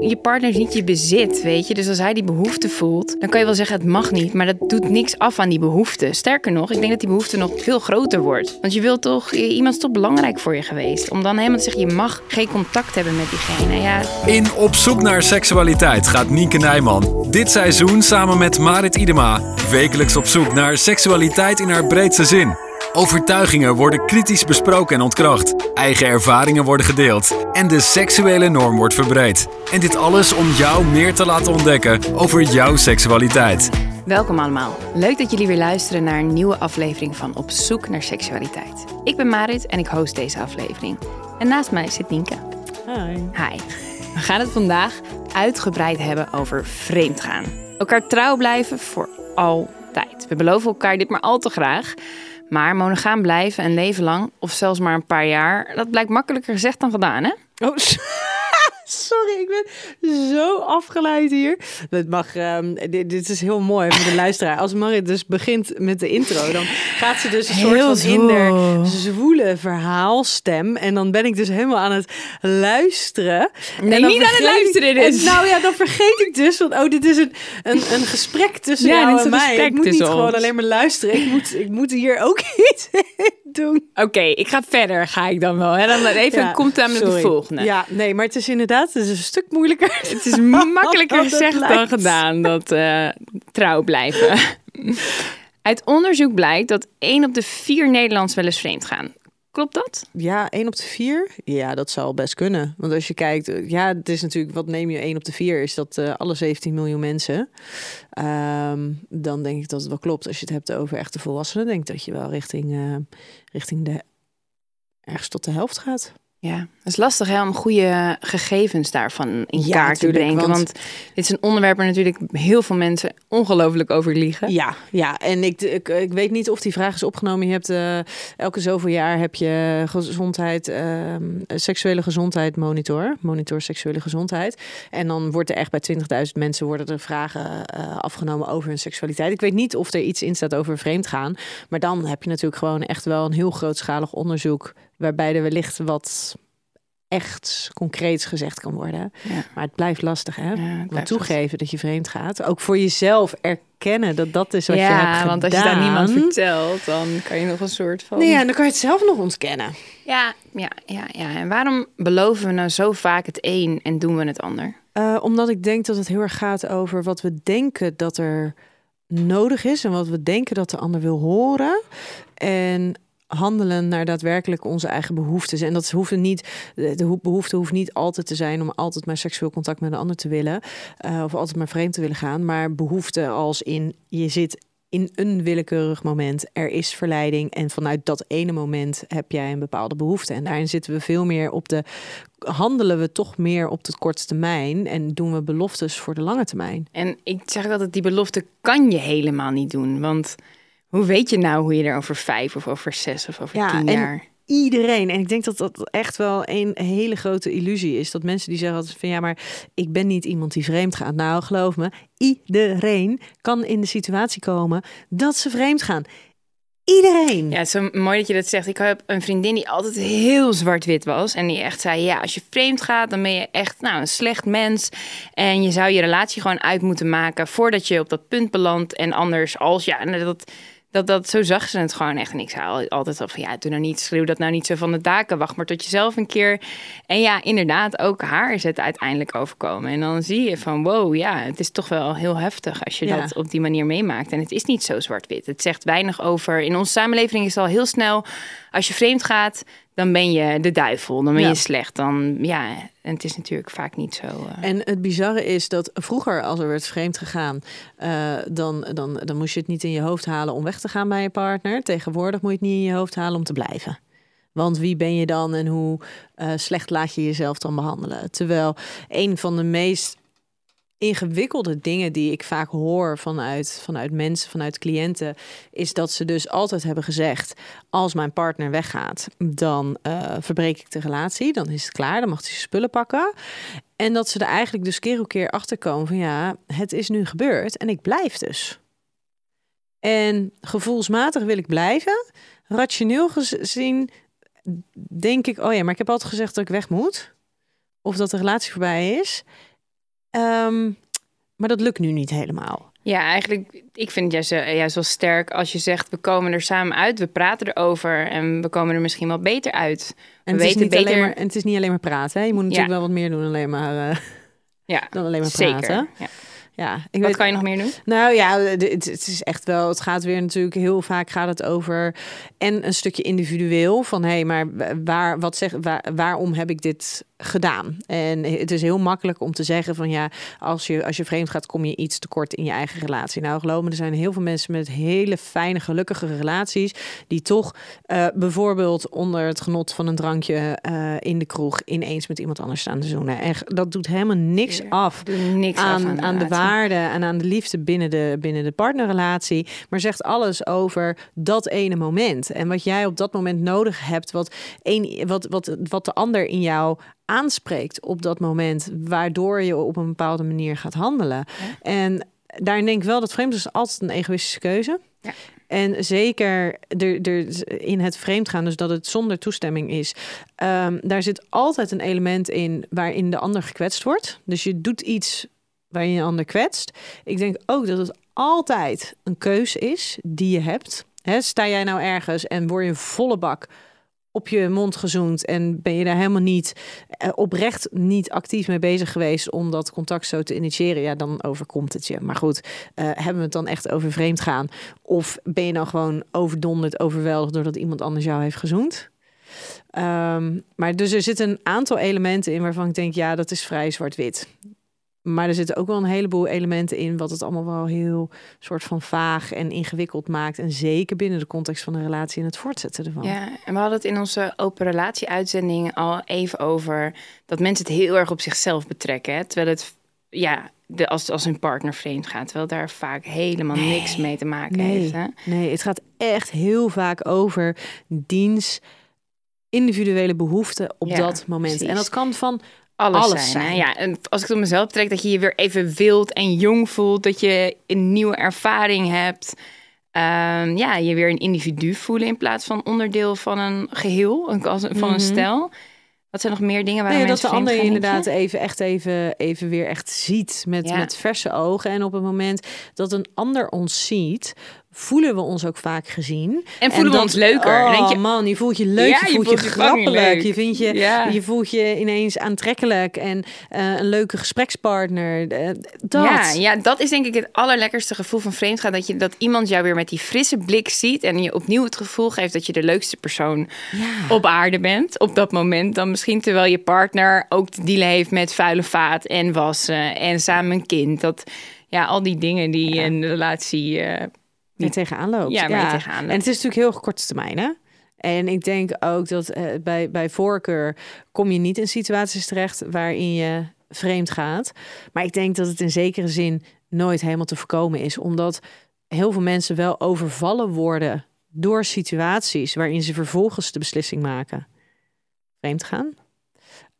Je partner is niet je bezit, weet je. Dus als hij die behoefte voelt, dan kan je wel zeggen het mag niet. Maar dat doet niks af aan die behoefte. Sterker nog, ik denk dat die behoefte nog veel groter wordt. Want je wilt toch, iemand is toch belangrijk voor je geweest. Om dan helemaal te zeggen, je mag geen contact hebben met diegene. Ja. In Op zoek naar seksualiteit gaat Nienke Nijman dit seizoen samen met Marit Idema wekelijks op zoek naar seksualiteit in haar breedste zin. Overtuigingen worden kritisch besproken en ontkracht. Eigen ervaringen worden gedeeld. En de seksuele norm wordt verbreed. En dit alles om jou meer te laten ontdekken over jouw seksualiteit. Welkom allemaal. Leuk dat jullie weer luisteren naar een nieuwe aflevering van Op zoek naar seksualiteit. Ik ben Marit en ik host deze aflevering. En naast mij zit Nienke. Hi. Hi. We gaan het vandaag uitgebreid hebben over vreemdgaan. Elkaar trouw blijven voor altijd. We beloven elkaar dit maar al te graag. Maar monogaam blijven een leven lang, of zelfs maar een paar jaar, dat blijkt makkelijker gezegd dan gedaan, hè? Oh, sorry, ik ben zo afgeleid hier. Dat mag, um, dit, dit, is heel mooi voor de luisteraar. Als Marit dus begint met de intro, dan gaat ze dus een soort van in de zwoele verhaalstem. En dan ben ik dus helemaal aan het luisteren. Nee, niet aan het luisteren dus. nou ja, dan vergeet ik dus, want oh, dit is een, een, een gesprek tussen ja, jou en mij. Ik moet niet gewoon alleen maar luisteren. Ik moet, ik moet hier ook iets doen. Oké, ik ga verder, ga ik dan wel. Hè? Dan even ja, komt aan de volgende. Ja, nee, maar het is inderdaad het is een stuk moeilijker. Het is makkelijker gezegd dan gedaan, dat uh, trouw blijven. Uit onderzoek blijkt dat 1 op de 4 Nederlands wel eens vreemd gaan. Klopt dat? Ja, 1 op de 4? Ja, dat zou best kunnen. Want als je kijkt, ja, het is natuurlijk, wat neem je 1 op de 4? Is dat uh, alle 17 miljoen mensen? Um, dan denk ik dat het wel klopt. Als je het hebt over echte volwassenen, denk ik dat je wel richting, uh, richting de ergens tot de helft gaat. Ja, het is lastig hè, om goede gegevens daarvan in ja, kaart te brengen. Want... want... dit is een onderwerp waar natuurlijk heel veel mensen ongelooflijk over liegen. Ja, ja. en ik, ik, ik weet niet of die vraag is opgenomen. Je hebt uh, elke zoveel jaar heb je gezondheid, uh, seksuele gezondheid monitor. Monitor seksuele gezondheid. En dan wordt er echt bij 20.000 mensen worden er vragen uh, afgenomen over hun seksualiteit. Ik weet niet of er iets in staat over vreemd gaan. Maar dan heb je natuurlijk gewoon echt wel een heel grootschalig onderzoek waarbij er wellicht wat echt concreets gezegd kan worden. Maar het blijft lastig, hè? Ja, blijft toegeven dat je vreemd gaat. Ook voor jezelf erkennen dat dat is wat je hebt gedaan. want als je daar niemand vertelt, dan kan je nog een soort van... Nee, ja, dan kan je het zelf nog ontkennen. Ja, ja, ja, ja. En waarom beloven we nou zo vaak het een en doen we het ander? Uh, omdat ik denk dat het heel erg gaat over wat we denken dat er nodig is... en wat we denken dat de ander wil horen. En handelen naar daadwerkelijk onze eigen behoeftes. En dat hoeft niet, de behoefte hoeft niet altijd te zijn om altijd maar seksueel contact met een ander te willen. Uh, of altijd maar vreemd te willen gaan. Maar behoefte als in je zit in een willekeurig moment. Er is verleiding. En vanuit dat ene moment heb jij een bepaalde behoefte. En daarin zitten we veel meer op de. Handelen we toch meer op de korte termijn en doen we beloftes voor de lange termijn? En ik zeg altijd: die belofte kan je helemaal niet doen. Want hoe weet je nou hoe je er over vijf of over zes of over ja, tien jaar... Iedereen. En ik denk dat dat echt wel een hele grote illusie is. Dat mensen die zeggen van ja, maar ik ben niet iemand die vreemd gaat. Nou, geloof me, iedereen kan in de situatie komen dat ze vreemd gaan. Iedereen. Ja, het is zo mooi dat je dat zegt. Ik heb een vriendin die altijd heel zwart-wit was. En die echt zei, ja, als je vreemd gaat, dan ben je echt nou, een slecht mens. En je zou je relatie gewoon uit moeten maken voordat je op dat punt belandt. En anders als, ja, dat Dat, dat, zo zag ze het gewoon echt. En ik zei altijd al van ja, doe nou niet, schreeuw dat nou niet zo van de daken. Wacht maar tot je zelf een keer. En ja, inderdaad, ook haar is het uiteindelijk overkomen. En dan zie je van wow, ja, het is toch wel heel heftig als je dat op die manier meemaakt. En het is niet zo zwart-wit. Het zegt weinig over. In onze samenleving is het al heel snel, als je vreemd gaat, dan ben je de duivel, dan ben je slecht. Dan ja, en het is natuurlijk vaak niet zo. Uh... En het bizarre is dat vroeger, als er werd vreemd gegaan, uh, dan, dan, dan moest je het niet in je hoofd halen om weg te gaan bij je partner. Tegenwoordig moet je het niet in je hoofd halen om te blijven. Want wie ben je dan en hoe uh, slecht laat je jezelf dan behandelen? Terwijl een van de meest ingewikkelde dingen die ik vaak hoor vanuit, vanuit mensen, vanuit cliënten, is dat ze dus altijd hebben gezegd: als mijn partner weggaat, dan uh, verbreek ik de relatie, dan is het klaar, dan mag hij zijn spullen pakken. En dat ze er eigenlijk dus keer op keer achter komen van ja, het is nu gebeurd en ik blijf dus. En gevoelsmatig wil ik blijven. Rationeel gezien denk ik, oh ja, maar ik heb altijd gezegd dat ik weg moet. Of dat de relatie voorbij is. Um, maar dat lukt nu niet helemaal. Ja, eigenlijk, ik vind het juist, juist wel sterk als je zegt, we komen er samen uit, we praten erover en we komen er misschien wel beter uit. En, het, is niet beter... alleen maar, en het is niet alleen maar praten. Hè? Je moet natuurlijk wel wat meer doen alleen maar, uh, ja, dan alleen maar praten. Zeker, ja. Ja, ik Wat weet, kan je nog meer doen? Nou ja, het, het, is echt wel. Het gaat weer natuurlijk heel vaak gaat het over en een stukje individueel van hé, hey, maar waar wat zeg waar, waarom heb ik dit gedaan. En het is heel makkelijk om te zeggen van ja, als je, als je vreemd gaat, kom je iets tekort in je eigen relatie. Nou, geloof me, er zijn heel veel mensen met hele fijne, gelukkige relaties, die toch uh, bijvoorbeeld onder het genot van een drankje uh, in de kroeg ineens met iemand anders staan te zoenen. En dat doet helemaal niks af niks aan, af aan, de, aan de waarde en aan de liefde binnen de, binnen de partnerrelatie, maar zegt alles over dat ene moment. En wat jij op dat moment nodig hebt, wat, een, wat, wat, wat de ander in jou aanspreekt op dat moment, waardoor je op een bepaalde manier gaat handelen. En daarin denk ik wel dat vreemd is altijd een egoïstische keuze. Ja. En zeker er, er, in het vreemdgaan, dus dat het zonder toestemming is, um, daar zit altijd een element in waarin de ander gekwetst wordt. Dus je doet iets waarin je een ander kwetst. Ik denk ook dat het altijd een keuze is die je hebt. He, sta jij nou ergens en word je volle bak op je mond gezoend en ben je daar helemaal niet uh, oprecht niet actief mee bezig geweest om dat contact zo te initiëren, ja, dan overkomt het je. Maar goed, uh, hebben we het dan echt over vreemd gaan? Of ben je dan gewoon overdonderd, overweldigd doordat iemand anders jou heeft gezoend? Um, maar dus er zitten een aantal elementen in waarvan ik denk, ja, dat is vrij zwart-wit. Maar er zitten ook wel een heleboel elementen in wat het allemaal wel heel soort van vaag en ingewikkeld maakt. En zeker binnen de context van de relatie en het voortzetten ervan. Ja, en we hadden het in onze open relatie-uitzending al even over dat mensen het heel erg op zichzelf betrekken. Hè? Terwijl het, ja, de, als, als een partner vreemd gaat, terwijl daar vaak helemaal niks mee te maken heeft. Hè? Nee, het gaat echt heel vaak over diens individuele behoeften op dat moment. En dat kan van alles, zijn. Ja, en als ik het op mezelf betrek, dat je je weer even wild en jong voelt, dat je een nieuwe ervaring hebt. Um, ja, je weer een individu voelen in plaats van onderdeel van een geheel, een, van een mhm. stel. Wat zijn nog meer dingen waar nee, dat de ander je inderdaad even echt even, even weer echt ziet met, met verse ogen. En op het moment dat een ander ons ziet, voelen we ons ook vaak gezien. En voelen we ons leuker. Oh Denk je, man, je voelt je leuk, je, voelt je, grappelijk. Je, vindt je, je voelt je ineens aantrekkelijk en uh, een leuke gesprekspartner. Uh, dat. Ja, ja, dat is denk ik het allerlekkerste gevoel van vreemdgaan. Dat, je, dat iemand jou weer met die frisse blik ziet en je opnieuw het gevoel geeft dat je de leukste persoon op aarde bent. Op dat moment dan misschien terwijl je partner ook te dealen heeft met vuile vaat en wassen en samen een kind. Dat ja, al die dingen die ja. een relatie uh, mee tegenaan loopt. Ja, ja. tegenaan En het is natuurlijk heel korte termijn, hè? En ik denk ook dat uh, bij, bij voorkeur kom je niet in situaties terecht waarin je vreemd gaat. Maar ik denk dat het in zekere zin nooit helemaal te voorkomen is, omdat heel veel mensen wel overvallen worden door situaties waarin ze vervolgens de beslissing maken vreemd gaan.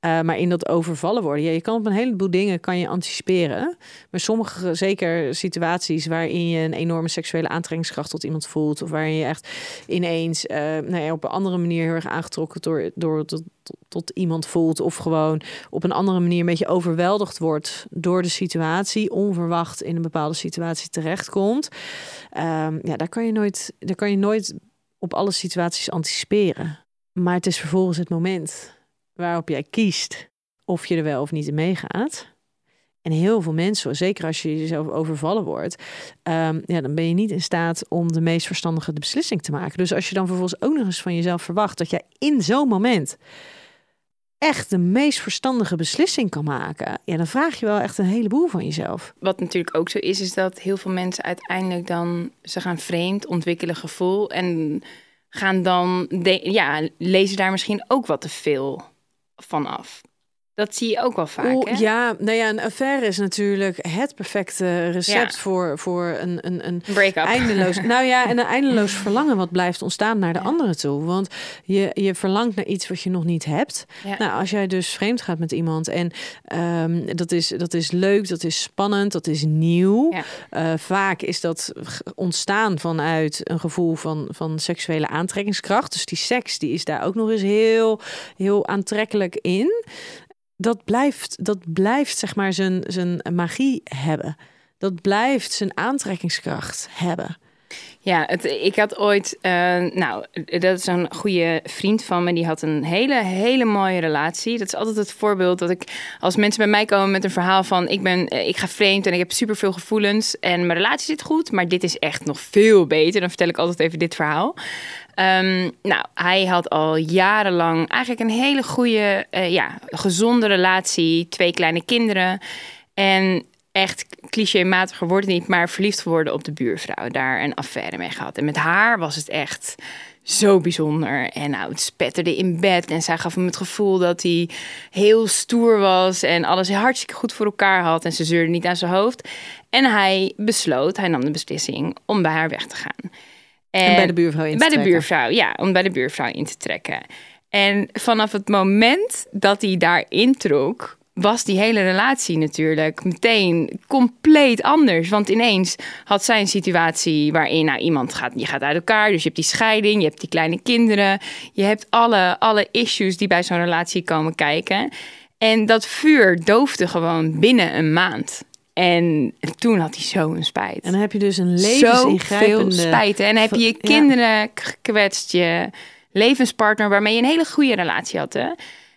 Uh, maar in dat overvallen worden. Ja, je kan op een heleboel dingen kan je anticiperen. Maar sommige, zeker situaties waarin je een enorme seksuele aantrekkingskracht tot iemand voelt. Of waarin je echt ineens uh, nou ja, op een andere manier heel erg aangetrokken door, door, tot, tot iemand voelt. Of gewoon op een andere manier een beetje overweldigd wordt door de situatie. Onverwacht in een bepaalde situatie terechtkomt. Ehm, ja, daar kan, je nooit, daar kan je nooit op alle situaties anticiperen. Maar het is vervolgens het moment waarop jij kiest of je er wel of niet in meegaat. En heel veel mensen, zeker als je jezelf overvallen wordt, ehm, ja, dan ben je niet in staat om de meest verstandige beslissing te maken. Dus als je dan vervolgens ook nog eens van jezelf verwacht dat jij in zo'n moment echt de meest verstandige beslissing kan maken, ja, dan vraag je wel echt een heleboel van jezelf. Wat natuurlijk ook zo is, is dat heel veel mensen uiteindelijk dan ze gaan vreemd, ontwikkelen gevoel en gaan dan, ja, lezen daar misschien ook wat te veel van af. Dat zie je ook wel vaak. hè? Ja, nou ja, een affaire is natuurlijk het perfecte recept voor, voor een, een, een break-up. Eindeloos, nou ja, en een eindeloos verlangen wat blijft ontstaan naar de andere toe. Want je, je verlangt naar iets wat je nog niet hebt. Nou, als jij dus vreemd gaat met iemand en um, dat, is, dat is leuk, dat is spannend, dat is nieuw. Uh, vaak is dat ontstaan vanuit een gevoel van, van seksuele aantrekkingskracht. Dus die seks, die is daar ook nog eens heel, heel aantrekkelijk in dat blijft, dat blijft zeg maar zijn, zijn magie hebben. Dat blijft zijn aantrekkingskracht hebben. Ja, het, ik had ooit, uh, nou, dat is een goede vriend van me, die had een hele, hele mooie relatie. Dat is altijd het voorbeeld dat ik, als mensen bij mij komen met een verhaal van, ik ben, eh, ik ga vreemd en ik heb superveel gevoelens en mijn relatie zit goed, maar dit is echt nog veel beter. Dan vertel ik altijd even dit verhaal. Um, nou, hij had al jarenlang eigenlijk een hele goede, uh, ja, gezonde relatie, twee kleine kinderen. En echt clichématiger wordt het niet, maar verliefd geworden op de buurvrouw. Daar een affaire mee gehad. En met haar was het echt zo bijzonder. En nou, het spetterde in bed. En zij gaf hem het gevoel dat hij heel stoer was. En alles hartstikke goed voor elkaar had. En ze zeurde niet aan zijn hoofd. En hij besloot, hij nam de beslissing om bij haar weg te gaan. En, bij de buurvrouw in te Bij de buurvrouw, ja, om bij de buurvrouw in te trekken. En vanaf het moment dat hij daar introk, was die hele relatie natuurlijk meteen compleet anders. Want ineens had zij een situatie waarin nou, iemand gaat, je gaat uit elkaar. Dus je hebt die scheiding, je hebt die kleine kinderen. Je hebt alle, alle issues die bij zo'n relatie komen kijken. En dat vuur doofde gewoon binnen een maand. En toen had hij zo een spijt. En dan heb je dus een levensingrijpende... Zo spijt. En dan heb je je kinderen gekwetst, je levenspartner waarmee je een hele goede relatie had. Hè?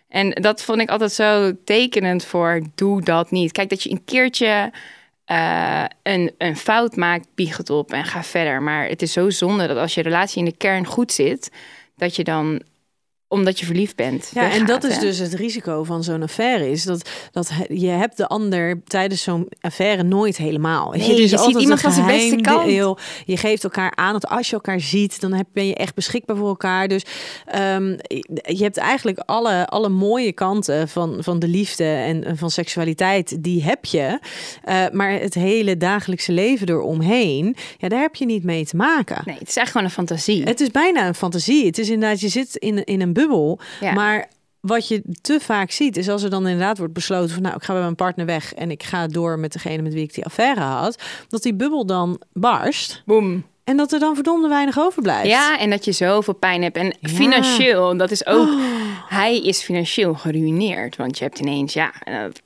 En dat vond ik altijd zo tekenend voor doe dat niet. Kijk, dat je een keertje uh, een, een fout maakt, bieg het op en ga verder. Maar het is zo zonde dat als je relatie in de kern goed zit, dat je dan omdat je verliefd bent. Ja, en dat is dus het risico van zo'n affaire. Is dat, dat je hebt de ander tijdens zo'n affaire nooit helemaal. Nee, je, dus je ziet iemand van zijn beste kant. Deel. Je geeft elkaar aan dat als je elkaar ziet, dan heb, ben je echt beschikbaar voor elkaar. Dus um, je hebt eigenlijk alle, alle mooie kanten van, van de liefde en van seksualiteit, die heb je. Uh, maar het hele dagelijkse leven eromheen, ja, daar heb je niet mee te maken. Nee, het is echt gewoon een fantasie. Het is bijna een fantasie. Het is inderdaad, je zit in, in een bubbel. Maar wat je te vaak ziet, is als er dan inderdaad wordt besloten van nou, ik ga bij mijn partner weg en ik ga door met degene met wie ik die affaire had, dat die bubbel dan barst. Boom. En dat er dan verdomde weinig overblijft. Ja, en dat je zoveel pijn hebt. En financieel, dat is ook... Oh. Hij is financieel geruineerd. Want je hebt ineens, ja,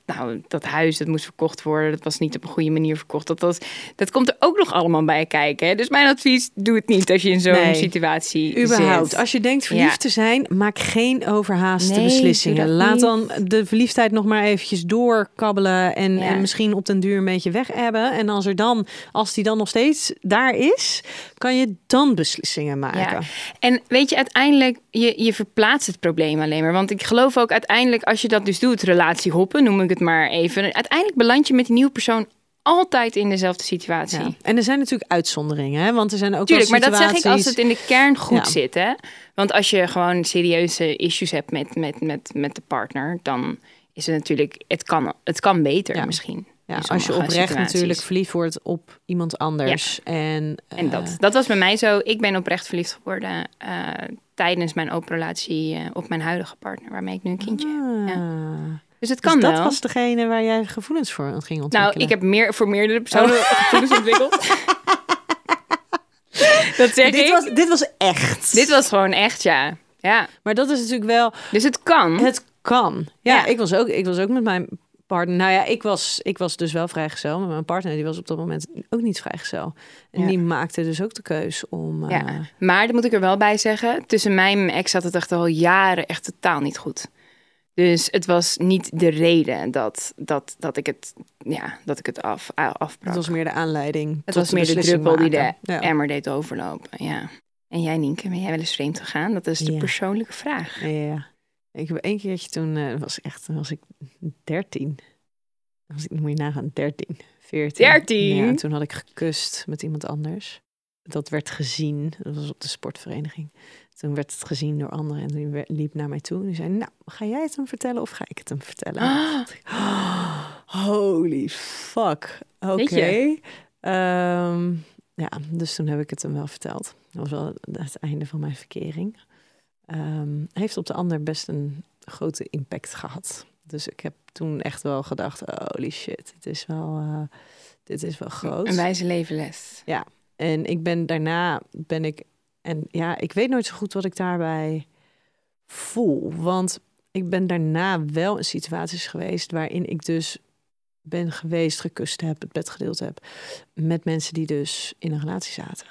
nou, dat huis, dat moest verkocht worden. Dat was niet op een goede manier verkocht. Dat, dat, dat komt er ook nog allemaal bij kijken. Hè? Dus mijn advies, doe het niet als je in zo'n situatie Überhaupt. Als je denkt verliefd te zijn, maak geen overhaaste beslissingen. Laat dan de verliefdheid nog maar eventjes doorkabbelen. En, en misschien op den duur een beetje weg hebben. En als er dan, als die dan nog steeds daar is kan je dan beslissingen maken. Ja. En weet je, uiteindelijk, je, je verplaatst het probleem alleen maar. Want ik geloof ook uiteindelijk, als je dat dus doet, relatie hoppen, noem ik het maar even. Uiteindelijk beland je met die nieuwe persoon altijd in dezelfde situatie. Ja. En er zijn natuurlijk uitzonderingen, hè? want er zijn ook Tuurlijk, maar dat zeg ik als het in de kern goed zit. Hè? Want als je gewoon serieuze issues hebt met, met, met, met de partner, dan is het natuurlijk, het kan, het kan beter misschien. Ja, als je oprecht natuurlijk verliefd wordt op iemand anders. En, en dat, eh, dat was bij mij zo. Ik ben oprecht verliefd geworden uh, tijdens mijn open relatie uh, op mijn huidige partner, waarmee ik nu een kindje ah. ja. Dus het dus kan dus dat was degene waar jij gevoelens voor ging ontwikkelen? Nou, ik heb meer voor meerdere personen oh. gevoelens ontwikkeld. dat zeg dit Was, dit was echt. Dit was gewoon echt, ja. ja. Maar dat is natuurlijk wel... Dus het kan. Het kan. Ja, ja. Ik, was ook, ik was ook met mijn partner. Nou ja, ik was, ik was dus wel vrijgezel, maar mijn partner die was op dat moment ook niet vrijgezel. En Ja. die maakte dus ook de keus om. eh, Ja. Maar, dat moet ik er wel bij zeggen, tussen mij en mijn ex zat het echt al jaren echt totaal niet goed. Dus het was niet de reden dat, dat, dat ik het, ja, dat ik het af, afbrak. het was meer de aanleiding. Het tot was meer de druppel die de. Ja. emmer deed overlopen. Ja. En jij, Nienke, ben jij wel eens vreemd gegaan? Dat is de Ja. persoonlijke vraag. Ja. Ik heb één keertje toen, eh, was echt, toen was ik 13. Was ik, moet je nagaan, 13, 14. 13? Ja, toen had ik gekust met iemand anders. Dat werd gezien, dat was op de sportvereniging. Toen werd het gezien door anderen en die liep naar mij toe. En die zei, nou, ga jij het hem vertellen of ga ik het hem vertellen? Ah, Oh, holy fuck. Oké. Ehm, ja, dus toen heb ik het hem wel verteld. Dat was wel het einde van mijn verkering. Ehm, heeft op de ander best een grote impact gehad. Dus ik heb toen echt wel gedacht, holy shit, dit is wel, eh, dit is wel groot. een wijze levenles. En ik ben daarna ben ik en ja, ik weet nooit zo goed wat ik daarbij voel, want ik ben daarna wel in situaties geweest waarin ik dus ben geweest, gekust heb, het bed gedeeld heb met mensen die dus in een relatie zaten.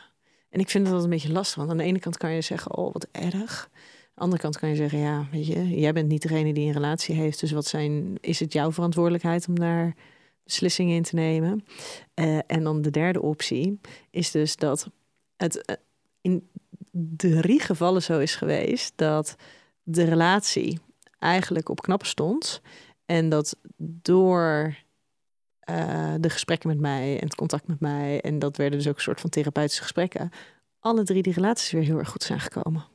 En ik vind dat een beetje lastig, want aan de ene kant kan je zeggen, oh wat erg. Aan de andere kant kan je zeggen, ja, weet je, jij bent niet degene die een relatie heeft, dus wat zijn, is het jouw verantwoordelijkheid om daar beslissingen in te nemen? Eh, en dan de derde optie is dus dat het eh, in drie gevallen zo is geweest dat de relatie eigenlijk op knappen stond. En dat door eh, de gesprekken met mij en het contact met mij, en dat werden dus ook een soort van therapeutische gesprekken, alle drie die relaties weer heel erg goed zijn gekomen.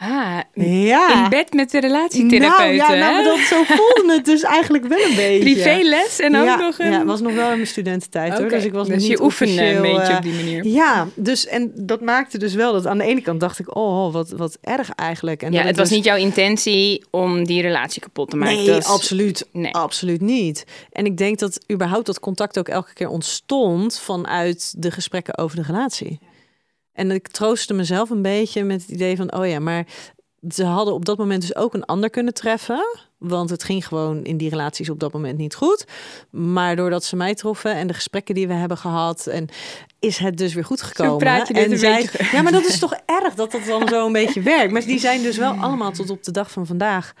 Ah, Ja. in bed met de relatietherapeuten. Nou, ja, nou, dat, zo voelde het dus eigenlijk wel een beetje. Privéles en ook ja, nog een... Ja, het was nog wel in mijn studententijd hoor. Oké, Dus ik was nog dus niet je oefende een beetje eh, op die manier. Ja, dus en dat maakte dus wel dat aan de ene kant dacht ik, oh, wat, wat erg eigenlijk. En ja, het was dus- niet jouw intentie om die relatie kapot te maken. Nee, is- absoluut, Nee. absoluut niet. En ik denk dat überhaupt dat contact ook elke keer ontstond vanuit de gesprekken over de relatie. En ik troostte mezelf een beetje met het idee van, oh ja, maar ze hadden op dat moment dus ook een ander kunnen treffen. Want het ging gewoon in die relaties op dat moment niet goed. Maar doordat ze mij troffen en de gesprekken die we hebben gehad, en is het dus weer goed gekomen. praat je dit en een zij- beetje- Ja, maar dat is toch erg dat dat dan zo een beetje werkt. Maar die zijn dus wel allemaal tot op de dag van vandaag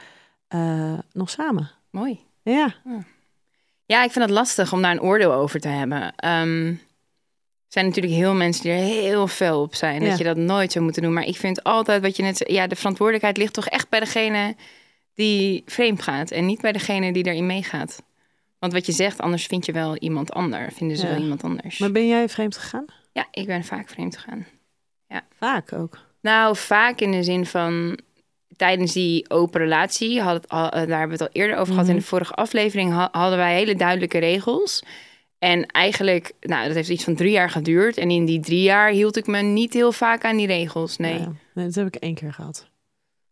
eh, nog samen. Mooi. Ja. Ja, ik vind het lastig om daar een oordeel over te hebben. Er zijn natuurlijk heel mensen die er heel fel op zijn. Ja. Dat je dat nooit zou moeten doen. Maar ik vind altijd wat je net zei. Ja, de verantwoordelijkheid ligt toch echt bij degene die vreemd gaat. En niet bij degene die erin meegaat. Want wat je zegt, anders vind je wel iemand ander. Vinden ze Ja. wel iemand anders. Maar ben jij vreemd gegaan? Ja, ik ben vaak vreemd gegaan. Vaak ook. Nou, vaak in de zin van tijdens die open relatie, had het al, eh, daar hebben we het al eerder over gehad in Mhm. de vorige aflevering, ha- hadden wij hele duidelijke regels. En eigenlijk, nou, dat heeft iets van drie jaar geduurd. En in die drie jaar hield ik me niet heel vaak aan die regels. Nee. Ja, nee, dat heb ik één keer gehad.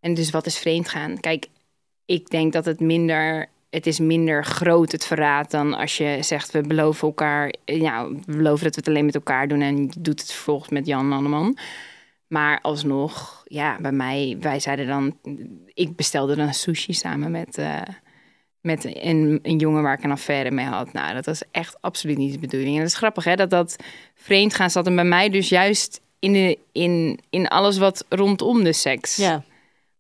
En dus wat is vreemd gaan? Kijk, ik denk dat het minder, het is minder groot het verraad dan als je zegt we beloven elkaar, eh, ja, we beloven dat we het alleen met elkaar doen en je doet het vervolgens met Jan Manneman. Maar alsnog, ja, bij mij, wij zeiden dan, ik bestelde dan sushi samen met, eh, met een, een jongen waar ik een affaire mee had. Nou, dat was echt absoluut niet de bedoeling. En dat is grappig, hè, dat dat vreemd gaan zat en bij mij dus juist in, de, in, in alles wat rondom de seks Ja,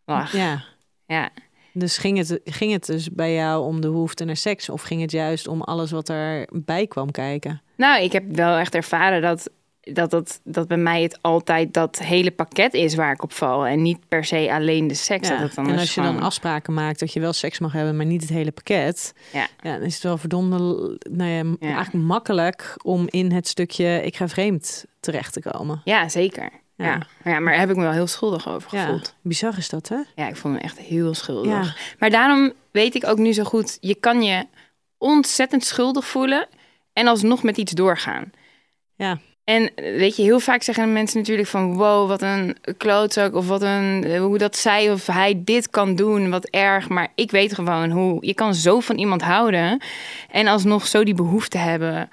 lag. ja. Ja. Dus ging het, ging het dus bij jou om de behoefte naar seks? Of ging het juist om alles wat erbij kwam kijken? Nou, ik heb wel echt ervaren dat, dat, dat, dat bij mij het altijd dat hele pakket is waar ik op val. En niet per se alleen de seks. Ja. Dat dan En als je dan afspraken maakt dat je wel seks mag hebben, maar niet het hele pakket. Ja. dan is het wel verdomde, nou ja, Ja. eigenlijk makkelijk om in het stukje ik ga vreemd terecht te komen. Ja, zeker. Ja. Ja. Ja. maar daar heb ik me wel heel schuldig over Ja, gevoeld. bizar is dat, hè? Ja, ik voel me echt heel schuldig. Ja. Maar daarom weet ik ook nu zo goed, je kan je ontzettend schuldig voelen en alsnog met iets doorgaan. Ja. En eh, weet je, heel vaak zeggen mensen natuurlijk van wow, wat een klootzak of wat een, eh, hoe dat zij of hij dit kan doen, wat erg. Maar ik weet gewoon hoe, je kan zo van iemand houden en alsnog zo die behoefte hebben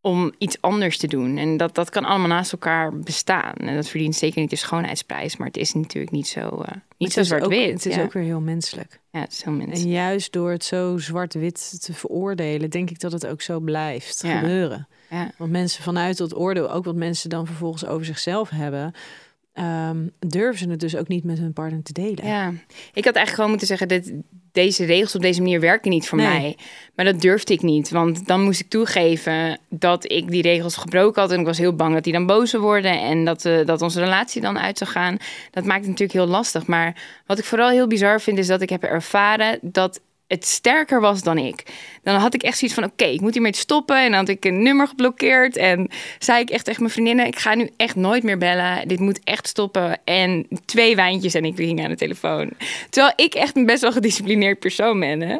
om iets anders te doen. En dat, dat kan allemaal naast elkaar bestaan. En dat verdient zeker niet de schoonheidsprijs, maar het is natuurlijk niet zo, uh, niet zo zwart-wit. Het is ook weer heel menselijk. Ja, het is heel menselijk. En juist door het zo zwart-wit te veroordelen, denk ik dat het ook zo blijft Ja. gebeuren. Ja. Want mensen vanuit dat oordeel, ook wat mensen dan vervolgens over zichzelf hebben, ehm, durven ze het dus ook niet met hun partner te delen. Ja, ik had eigenlijk gewoon moeten zeggen dat deze regels op deze manier werken niet voor Nee. mij. Maar dat durfde ik niet, want dan moest ik toegeven dat ik die regels gebroken had en ik was heel bang dat die dan boos zou worden en dat, eh, dat onze relatie dan uit zou gaan. Dat maakt het natuurlijk heel lastig. Maar wat ik vooral heel bizar vind is dat ik heb ervaren dat het sterker was dan ik. Dan had ik echt zoiets van, oké, ik moet hiermee stoppen. En dan had ik een nummer geblokkeerd. En zei ik echt tegen mijn vriendinnen, ik ga nu echt nooit meer bellen. Dit moet echt stoppen. En twee wijntjes en ik ging aan de telefoon. Terwijl ik echt een best wel gedisciplineerd persoon ben. Hè?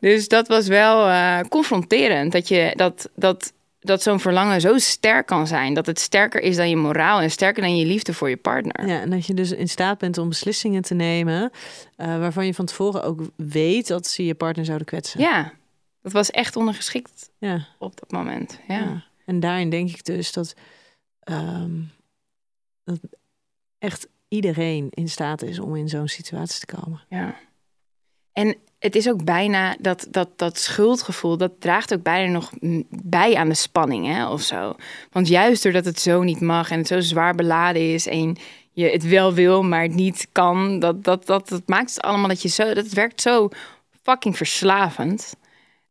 Dus dat was wel eh, confronterend. Dat, je, dat, dat, dat zo'n verlangen zo sterk kan zijn. Dat het sterker is dan je moraal en sterker dan je liefde voor je partner. Ja, en dat je dus in staat bent om beslissingen te nemen eh, waarvan je van tevoren ook weet dat ze je partner zouden kwetsen. Ja, dat was echt ondergeschikt Ja. op dat moment. Ja. Ja. En daarin denk ik dus dat, ehm, dat echt iedereen in staat is om in zo'n situatie te komen. Ja. En het is ook bijna dat, dat, dat schuldgevoel, dat draagt ook bijna nog bij aan de spanning hè, of zo. Want juist doordat het zo niet mag en het zo zwaar beladen is en je het wel wil, maar het niet kan, dat, dat, dat, dat maakt het allemaal dat je zo, dat werkt zo fucking verslavend.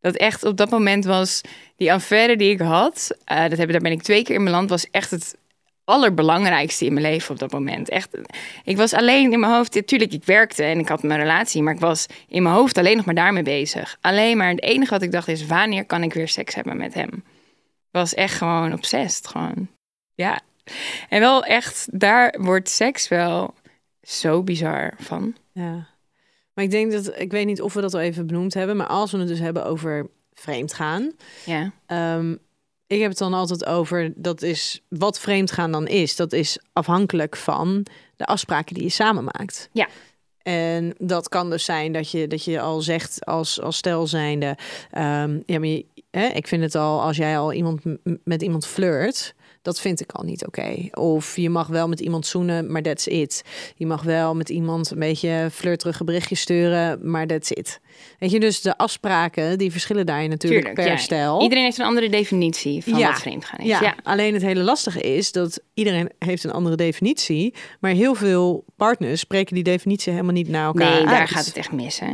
Dat echt op dat moment was die affaire die ik had, eh, dat heb, daar ben ik twee keer in mijn land, was echt het allerbelangrijkste in mijn leven op dat moment. Echt, ik was alleen in mijn hoofd, natuurlijk, ik werkte en ik had mijn relatie, maar ik was in mijn hoofd alleen nog maar daarmee bezig. Alleen maar het enige wat ik dacht is, wanneer kan ik weer seks hebben met hem? Ik was echt gewoon obsessed, gewoon. Ja. En wel echt, daar wordt seks wel zo bizar van. Ja. Maar ik denk dat, ik weet niet of we dat al even benoemd hebben, maar als we het dus hebben over vreemdgaan. Ja. ehm, ik heb het dan altijd over, dat is wat vreemdgaan dan is. Dat is afhankelijk van de afspraken die je samen maakt. Ja. En dat kan dus zijn dat je, dat je al zegt als, als stel zijnde... ehm, ja, maar je- hè, ik vind het al, als jij al iemand met iemand flirt... Dat vind ik al niet oké. Of je mag wel met iemand zoenen, maar that's it. Je mag wel met iemand een beetje flirterige berichtjes sturen, maar that's it. Weet je, dus de afspraken, die verschillen daarin natuurlijk Tuurlijk, per ja. stijl. Iedereen heeft een andere definitie van Ja. wat vreemdgaan is. Ja, Ja. alleen het hele lastige is dat iedereen heeft een andere definitie, maar heel veel partners spreken die definitie helemaal niet naar elkaar Nee, daar gaat het echt mis, hè?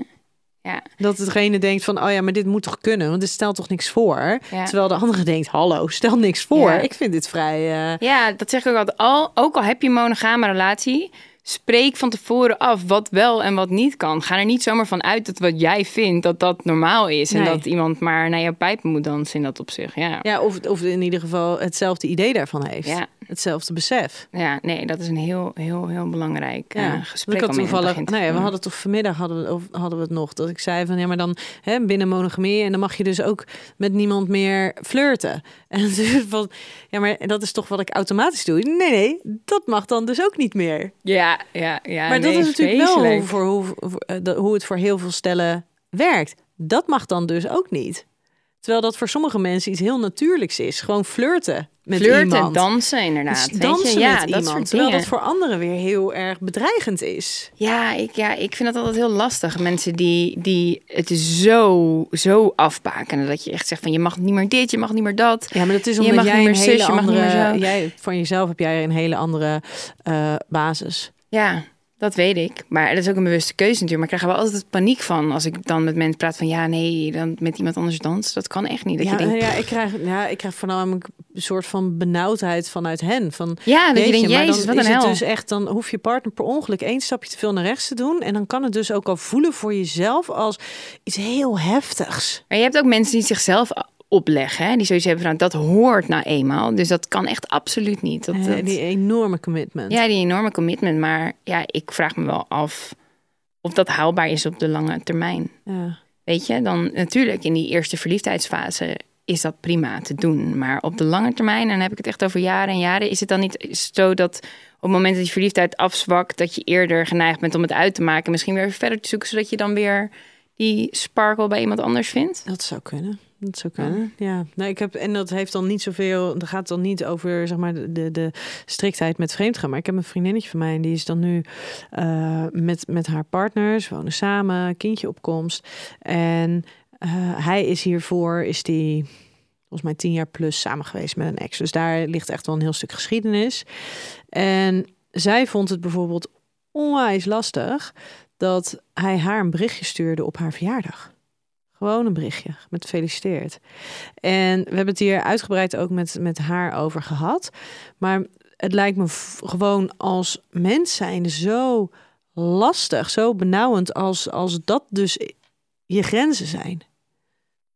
Ja. Dat degene denkt van, oh ja, maar dit moet toch kunnen, want dit stelt toch niks voor. Ja. Terwijl de andere denkt, hallo, stel niks voor. Ja. Ik vind dit vrij. eh, Ja, dat zeg ik ook altijd. Al, ook al heb je een monogame relatie, spreek van tevoren af wat wel en wat niet kan. Ga er niet zomaar van uit dat wat jij vindt, dat dat normaal is. En Nee. dat iemand maar naar jouw pijpen moet dansen in dat opzicht. Ja. Ja, of, of in ieder geval hetzelfde idee daarvan heeft. Ja. Hetzelfde besef. ja, nee, dat is een heel, heel, heel belangrijk eh, Ja, gesprek. ik had toevallig, te nou ja, we voeren. hadden toch vanmiddag hadden we, of hadden we het nog dat ik zei van ja, maar dan hè, binnen monogamie en dan mag je dus ook met niemand meer flirten. En dus van ja, maar dat is toch wat ik automatisch doe. Nee, nee, dat mag dan dus ook niet meer. Ja, ja, ja. maar nee, dat is natuurlijk wel voor, hoe, voor- eh, hoe het voor heel veel stellen werkt. Dat mag dan dus ook niet. Terwijl dat voor sommige mensen iets heel natuurlijks is. Gewoon flirten met Flirten, iemand. dansen inderdaad. Dus weet dansen je? Ja, met dat iemand. terwijl dingen. dat voor anderen weer heel erg bedreigend is. Ja ik, ja, ik vind dat altijd heel lastig. Mensen die, die het zo, zo afbakenen. Dat je echt zegt van je mag niet meer dit, je mag niet meer dat. Ja, maar dat is Je omdat mag jij niet meer zus, hele je mag niet andere... meer zo. Jij, van jezelf heb jij een hele andere eh, basis. Ja, dat weet ik. Maar dat is ook een bewuste keuze natuurlijk. Maar ik krijg er wel altijd paniek van als ik dan met mensen praat van ja, nee, dan met iemand anders dansen. Dat kan echt niet. Dat Ja, je denkt, ja, ik krijg, ja, ik krijg voornamelijk een soort van benauwdheid vanuit hen. Van, ja, dat je denkt, maar jezus, dan wat een is het hel. dus echt, dan hoef je partner per ongeluk één stapje te veel naar rechts te doen. En dan kan het dus ook al voelen voor jezelf als iets heel heftigs. Maar je hebt ook mensen die zichzelf opleggen. Hè? Die zoiets hebben van dat hoort nou eenmaal. Dus dat kan echt absoluut niet. Dat, Eh, dat- die enorme commitment. Ja, die enorme commitment. Maar ja, ik vraag me wel af of dat haalbaar is op de lange termijn. Ja. Weet je, dan natuurlijk in die eerste verliefdheidsfase is dat prima te doen. Maar op de lange termijn, en dan heb ik het echt over jaren en jaren, is het dan niet zo dat op het moment dat die verliefdheid afzwakt, dat je eerder geneigd bent om het uit te maken, misschien weer verder te zoeken, zodat je dan weer die sparkle bij iemand anders vindt? Dat zou kunnen. Dat zou kunnen. Ja. Nou, ik heb, en dat heeft dan niet zoveel. Dat gaat dan niet over zeg maar, de, de, striktheid met vreemdgaan. Maar ik heb een vriendinnetje van mij en die is dan nu uh, met, met haar partners, wonen samen, kindje opkomst. En uh, hij is hiervoor, is die volgens mij tien jaar plus samen geweest met een ex. Dus daar ligt echt wel een heel stuk geschiedenis. En zij vond het bijvoorbeeld onwijs lastig dat hij haar een berichtje stuurde op haar verjaardag. Gewoon een berichtje met gefeliciteerd. En we hebben het hier uitgebreid ook met, met haar over gehad. Maar het lijkt me gewoon als mens zijn zo lastig, zo benauwend als, als dat dus je grenzen zijn.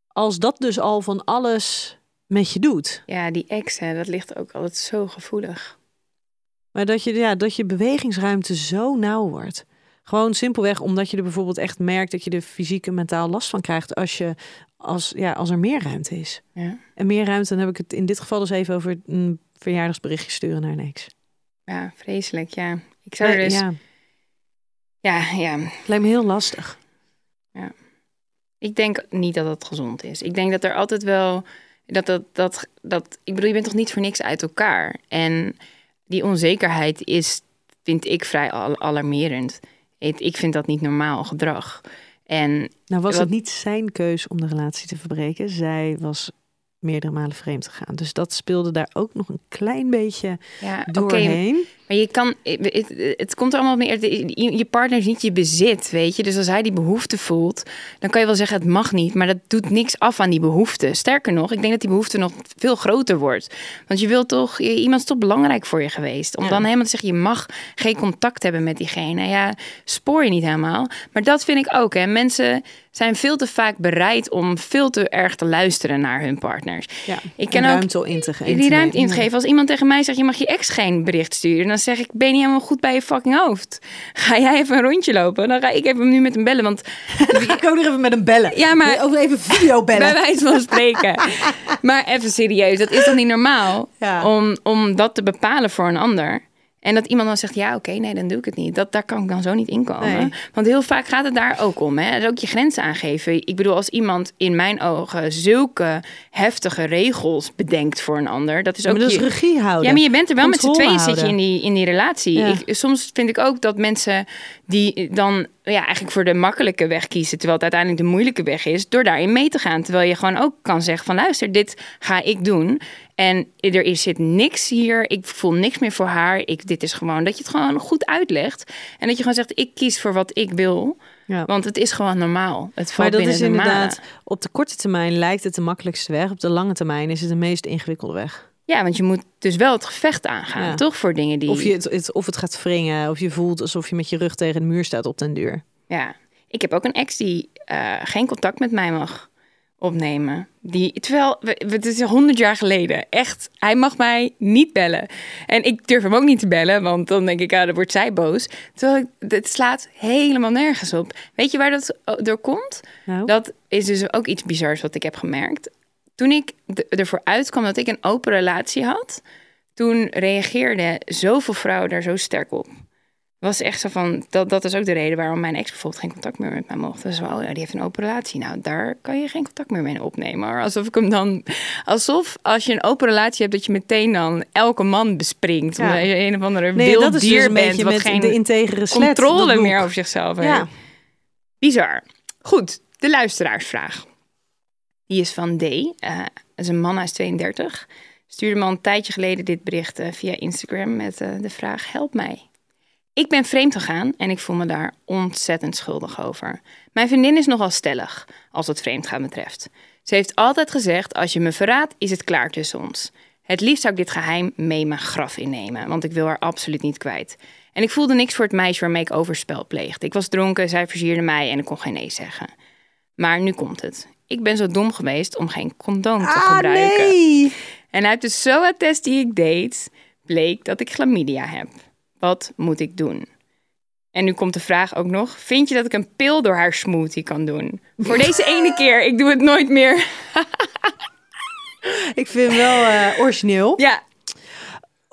Als dat dus al van alles met je doet. Ja, die ex, hè, dat ligt ook altijd zo gevoelig. Maar dat je, ja, dat je bewegingsruimte zo nauw wordt. Gewoon simpelweg omdat je er bijvoorbeeld echt merkt dat je er fysiek en mentaal last van krijgt als, je, als, ja, als er meer ruimte is. Ja. En meer ruimte, dan heb ik het in dit geval dus even over een verjaardagsberichtje sturen naar ex. Ja, vreselijk, ja. Ik zou er dus... Ja, Ja, ja. lijkt me heel lastig. Ik denk niet dat dat gezond is. Ik denk dat er altijd wel... Dat, dat, dat, dat, ik bedoel, je bent toch niet voor niks uit elkaar? En die onzekerheid is, vind ik, vrij al- alarmerend. Ik, ik vind dat niet normaal gedrag. En Nou was Wat- het niet zijn keus om de relatie te verbreken. Zij was meerdere malen vreemd gegaan. Dus dat speelde daar ook nog een klein beetje ja, doorheen. Maar je kan, het, het komt er allemaal meer. Je partner is niet je bezit, weet je. Dus als hij die behoefte voelt, dan kan je wel zeggen: het mag niet. Maar dat doet niks af aan die behoefte. Sterker nog, ik denk dat die behoefte nog veel groter wordt. Want je wilt toch, iemand is toch belangrijk voor je geweest. Om Ja. dan helemaal te zeggen: je mag geen contact hebben met diegene. Ja, spoor je niet helemaal. Maar dat vind ik ook. Hè. Mensen zijn veel te vaak bereid om veel te erg te luisteren naar hun partners. Ja, Ik ken en ook ruimte in te geven. die ruimte in te geven. Als iemand tegen mij zegt, je mag je ex geen bericht sturen. Dan zeg ik, ben je niet helemaal goed bij je fucking hoofd? Ga jij even een rondje lopen? Dan ga ik even nu met hem bellen. Want Dan ga ik ook nog even met hem bellen. Ja, maar- Ook even video bij bellen. wijze van spreken. maar even serieus, dat is toch niet normaal? Ja. Om, om dat te bepalen voor een ander. En dat iemand dan zegt, ja oké, nee, dan doe ik het niet. Dat, daar kan ik dan zo niet in komen. Nee. Want heel vaak gaat het daar ook om. Hè? Dus ook je grenzen aangeven. Ik bedoel, als iemand in mijn ogen zulke heftige regels bedenkt voor een ander. Dat is ook maar dat is je- regie houden. Ja, maar je bent er wel met z'n tweeën zit je in die, in die relatie. Ja. Ik, soms vind ik ook dat mensen die dan ja, eigenlijk voor de makkelijke weg kiezen, terwijl het uiteindelijk de moeilijke weg is, door daarin mee te gaan. Terwijl je gewoon ook kan zeggen van luister, dit ga ik doen. En er is, zit niks hier, ik voel niks meer voor haar. Ik, dit is gewoon dat je het gewoon goed uitlegt. En dat je gewoon zegt, ik kies voor wat ik wil. Ja. Want het is gewoon normaal. Het valt Maar dat binnen is inderdaad, op de korte termijn lijkt het de makkelijkste weg. Op de lange termijn is het de meest ingewikkelde weg. Ja, want je moet dus wel het gevecht aangaan, Ja. toch? Voor dingen die... Of, je het, het- of het gaat wringen, of je voelt alsof je met je rug tegen de muur staat op den duur. Ja, ik heb ook een ex die eh, geen contact met mij mag opnemen. Die, terwijl, het is honderd jaar geleden. Echt, hij mag mij niet bellen. En ik durf hem ook niet te bellen, want dan denk ik, ah, dan wordt zij boos. Terwijl het slaat helemaal nergens op. Weet je waar dat door komt? Nou, Dat is dus ook iets bizars wat ik heb gemerkt. Toen ik ervoor uitkwam dat ik een open relatie had, toen reageerden zoveel vrouwen daar zo sterk op. Was echt zo van, dat, dat is ook de reden waarom mijn ex bijvoorbeeld geen contact meer met mij mocht. Dus wel, ja, die heeft een open relatie. Nou, daar kan je geen contact meer mee opnemen. Alsof ik hem dan, alsof als je een open relatie hebt, dat je meteen dan elke man bespringt. Ja. Omdat je een of andere nee, wild dat is dier dus een bent, beetje wat met geen de integere slet. controle meer over zichzelf heeft. Ja. Bizar. Goed, de luisteraarsvraag. Die is van D. Dat is een man, hij is 32. Stuurde me al een tijdje geleden dit bericht eh, via Instagram met eh, de vraag: Help mij. Ik ben vreemd gegaan en ik voel me daar ontzettend schuldig over. Mijn vriendin is nogal stellig als het vreemdgaan betreft. Ze heeft altijd gezegd: Als je me verraadt, is het klaar tussen ons. Het liefst zou ik dit geheim mee mijn graf innemen, want ik wil haar absoluut niet kwijt. En ik voelde niks voor het meisje waarmee ik overspel pleegde. Ik was dronken, zij versierde mij en ik kon geen nee zeggen. Maar nu komt het. Ik ben zo dom geweest om geen condoom te Ah, gebruiken. nee! En uit de SOA-test die ik deed, bleek dat ik chlamydia heb. Wat moet ik doen? En nu komt de vraag ook nog: vind je dat ik een pil door haar smoothie kan doen? Voor deze ene keer, ik doe het nooit meer. Ik vind hem wel eh, origineel. Ja,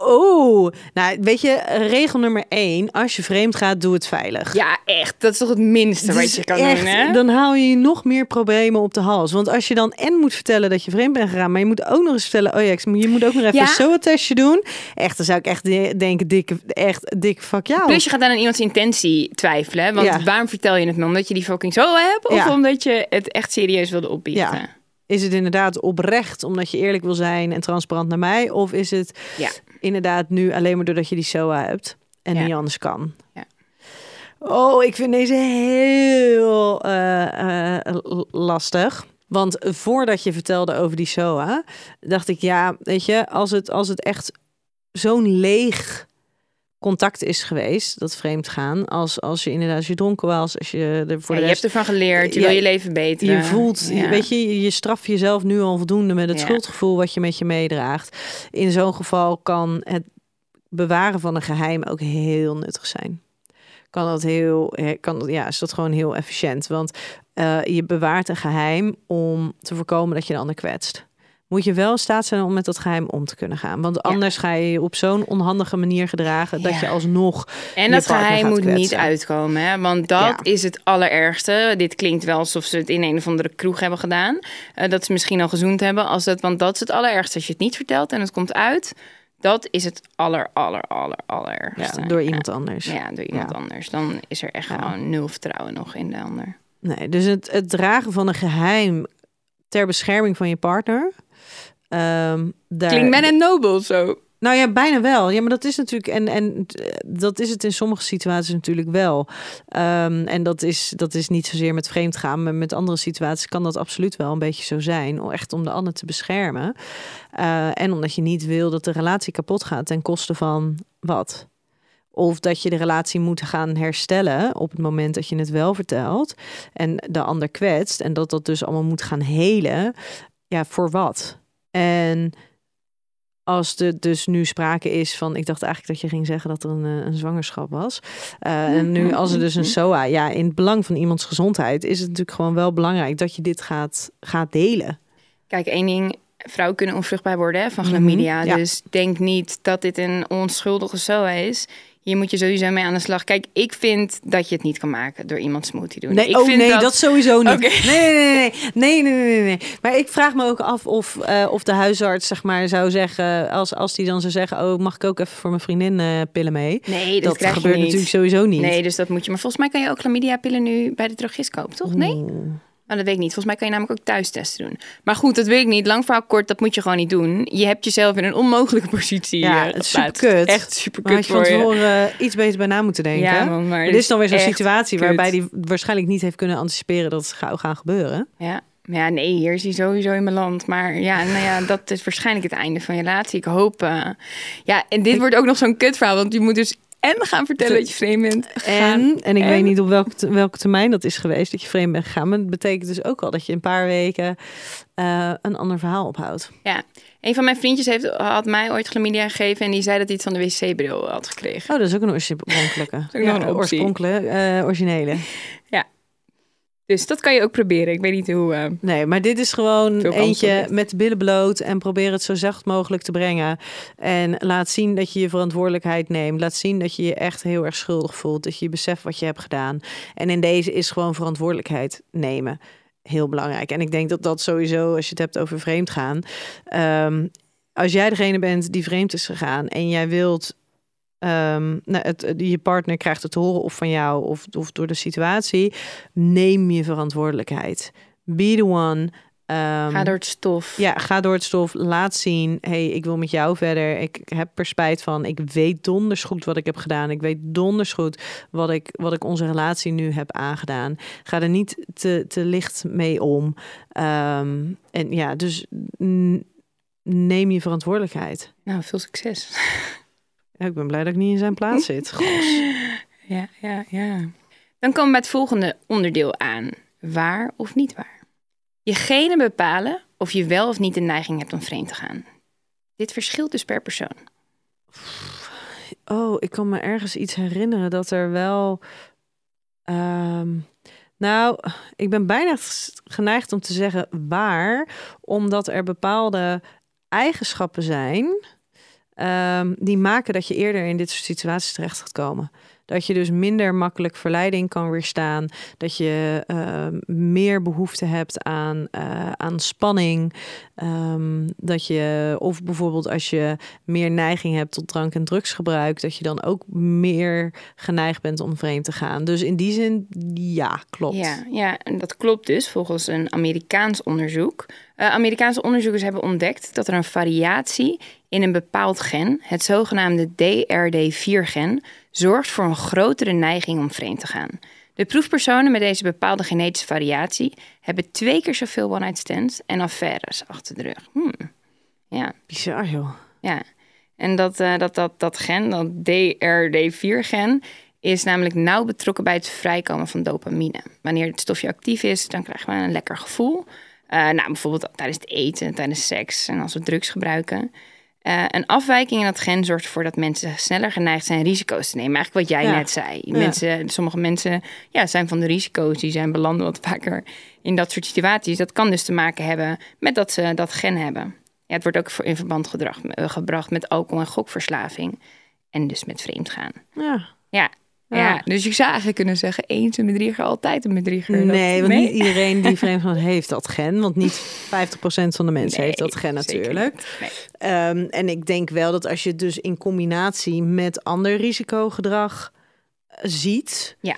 Oh, nou weet je, regel nummer één. Als je vreemd gaat, doe het veilig. Ja, echt. Dat is toch het minste wat je kan echt- doen, hè? Dan haal je nog meer problemen op de hals. Want als je dan en moet vertellen dat je vreemd bent gegaan, maar je moet ook nog eens vertellen, oh ja, je moet ook nog even Ja. een SOA-testje doen. Echt, dan zou ik echt de- denken, dikke, echt dikke fuck jou. Plus je gaat dan aan iemands intentie twijfelen. Want Ja. waarom vertel je het me? Omdat je die fucking zo hebt? Of Ja. omdat je het echt serieus wilde opbiechten? Is het inderdaad oprecht omdat je eerlijk wil zijn en transparant naar mij? Of is het Ja. inderdaad nu alleen maar doordat je die SOA hebt en Ja. niet anders kan? Ja. Oh, ik vind deze heel eh, eh, lastig. Want voordat je vertelde over die SOA, dacht ik, ja, weet je, als het, als het echt zo'n leeg contact is geweest, dat vreemd gaan, als, als je inderdaad als je dronken was, als je er voor Ja, de je hebt ervan geleerd. Je Ja, wil je leven beter. je voelt, Ja. weet je, je- straft jezelf nu al voldoende met het schuldgevoel wat je met je meedraagt. In zo'n geval kan het bewaren van een geheim ook heel nuttig zijn. Kan dat heel, kan, ja, is dat gewoon heel efficiënt. Want eh, je bewaart een geheim om te voorkomen dat je de ander kwetst. Moet je wel in staat zijn om met dat geheim om te kunnen gaan. Want anders ga je je op zo'n onhandige manier gedragen dat Ja. je alsnog En dat geheim moet niet uitkomen, hè? want dat Ja. is het allerergste. Dit klinkt wel alsof ze het in een of andere kroeg hebben gedaan. Eh, dat ze misschien al gezoend hebben. Als dat, want dat is het allerergste. Als je het niet vertelt en het komt uit, dat is het aller, aller, aller, ja, allerergste. door iemand anders. Ja, door iemand anders. Dan is er echt gewoon nul vertrouwen nog in de ander. Nee, dus het, het dragen van een geheim ter bescherming van je partner. Daar, Klinkt bijna nobel zo. Nou ja, bijna wel. Ja, maar dat is natuurlijk. En, en eh, dat is het in sommige situaties natuurlijk wel. Ehm, en dat is, dat is niet zozeer met vreemd gaan. Maar met andere situaties kan dat absoluut wel een beetje zo zijn. Echt om de ander te beschermen. Eh, en omdat je niet wil dat de relatie kapot gaat ten koste van wat. Of dat je de relatie moet gaan herstellen op het moment dat je het wel vertelt. En de ander kwetst. En dat dat dus allemaal moet gaan helen. Ja, voor wat? En als er dus nu sprake is van, ik dacht eigenlijk dat je ging zeggen dat er een, eh, een zwangerschap was. Eh, en nu als er dus een SOA, ja, in het belang van iemands gezondheid is het natuurlijk gewoon wel belangrijk dat je dit gaat, gaat delen. Kijk, één ding. Vrouwen kunnen onvruchtbaar worden hè, van Mhm, chlamydia. ja. Dus denk niet dat dit een onschuldige SOA is. Hier moet je sowieso mee aan de slag. Kijk, ik vind dat je het niet kan maken door iemand smoothie doen. Nee, ik oh vind nee, dat... sowieso niet. Nee, nee, nee, nee, nee, nee. Maar ik vraag me ook af of, eh, of de huisarts zeg maar zou zeggen, als, als die dan zou zeggen, oh, mag ik ook even voor mijn vriendin eh, pillen mee? Nee, dat, dat gebeurt natuurlijk sowieso niet. Nee, dus dat moet je. Maar volgens mij kan je ook chlamydia-pillen nu bij de drogist kopen, toch? Nee? Maar dat weet ik niet. Volgens mij kan je namelijk ook thuistesten doen. Maar goed, dat weet ik niet. Lang verhaal kort, dat moet je gewoon niet doen. Je hebt jezelf in een onmogelijke positie Ja, het is geplaatst. superkut. Echt super had kut je voor je. tevoren eh, iets beter bij na moeten denken. Ja, man, maar Dit is dan weer zo'n situatie kut. waarbij die waarschijnlijk niet heeft kunnen anticiperen dat het zou gaan gebeuren. Ja. Ja, nee, hier is hij sowieso in mijn land. Maar ja, nou ja, dat is waarschijnlijk het einde van je relatie. Ik hoop... eh, Ja, en dit wordt ook nog zo'n kutverhaal. Want je moet dus en gaan vertellen dat je vreemd bent. gaan En, en ik en- weet niet op welke, te- welke termijn dat is geweest dat je vreemd bent gegaan. Maar dat betekent dus ook al dat je een paar weken eh, een ander verhaal ophoudt. Ja, een van mijn vriendjes heeft, had mij ooit chlamydia gegeven en die zei dat hij het van de wc-bril had gekregen. Oh, dat is ook een oorspronkelijke. ook nog een oorspronkelijke, eh, originele. Dus dat kan je ook proberen. Ik weet niet hoe. eh, Nee, maar dit is gewoon eentje met de billen bloot en probeer het zo zacht mogelijk te brengen. En laat zien dat je je verantwoordelijkheid neemt. Laat zien dat je je echt heel erg schuldig voelt. Dat je beseft wat je hebt gedaan. En in deze is gewoon verantwoordelijkheid nemen. Heel belangrijk. En ik denk dat dat sowieso, als je het hebt over vreemd gaan. ehm, als jij degene bent die vreemd is gegaan en jij wilt. Ehm, nou, het, het- je partner krijgt het te horen of van jou of, of door de situatie. Neem je verantwoordelijkheid. Be the one. Ehm, ga door het stof. ja, ga door het stof. Laat zien. hey, ik wil met jou verder. Ik heb er spijt van. Ik weet donders goed wat ik heb gedaan. Ik weet donders goed wat ik, wat ik onze relatie nu heb aangedaan. Ga er niet te, te licht mee om. Ehm, en ja, dus neem je verantwoordelijkheid. Nou, veel succes. Ja, ik ben blij dat ik niet in zijn plaats zit. Gos. ja, ja, ja. Dan komen we bij het volgende onderdeel aan. Waar of niet waar? Je genen bepalen of je wel of niet de neiging hebt om vreemd te gaan. Dit verschilt dus per persoon. Oh, ik kan me ergens iets herinneren dat er wel. ehm, nou, ik ben bijna geneigd om te zeggen waar, omdat er bepaalde eigenschappen zijn ehm, die maken dat je eerder in dit soort situaties terecht gaat komen. Dat je dus minder makkelijk verleiding kan weerstaan. Dat je ehm, meer behoefte hebt aan, uh, aan spanning. Um, dat je, of bijvoorbeeld als je meer neiging hebt tot drank- en drugsgebruik, dat je dan ook meer geneigd bent om vreemd te gaan. Dus in die zin, ja, klopt. Ja, ja en dat klopt dus volgens een Amerikaans onderzoek. Uh, Amerikaanse onderzoekers hebben ontdekt dat er een variatie in een bepaald gen, het zogenaamde DRD4-gen, zorgt voor een grotere neiging om vreemd te gaan. De proefpersonen met deze bepaalde genetische variatie hebben twee keer zoveel one-night stands en affaires achter de rug. Hmm. Ja. Bizar, joh. Ja. En dat, uh, dat, dat, dat gen, dat DRD4-gen, is namelijk nauw betrokken bij het vrijkomen van dopamine. Wanneer het stofje actief is, dan krijgen we een lekker gevoel. Uh, nou, bijvoorbeeld tijdens het eten, tijdens seks en als we drugs gebruiken. Uh, een afwijking in dat gen zorgt ervoor dat mensen sneller geneigd zijn risico's te nemen. Eigenlijk wat jij net zei. Mensen, Sommige mensen ja, zijn van de risico's, die zijn belanden wat vaker in dat soort situaties. Dat kan dus te maken hebben met dat ze dat gen hebben. Ja, het wordt ook in verband gedrag, uh, gebracht met alcohol- en gokverslaving. En dus met vreemdgaan. Ja. Ja, ja. dus je zou eigenlijk kunnen zeggen, eens een bedrieger, altijd een bedrieger. Nee, want niet iedereen die vreemd gaat heeft dat gen. Want niet 50% van de mensen heeft dat gen natuurlijk. Nee. Um, en ik denk wel dat als je het dus in combinatie met ander risicogedrag ziet... Ja.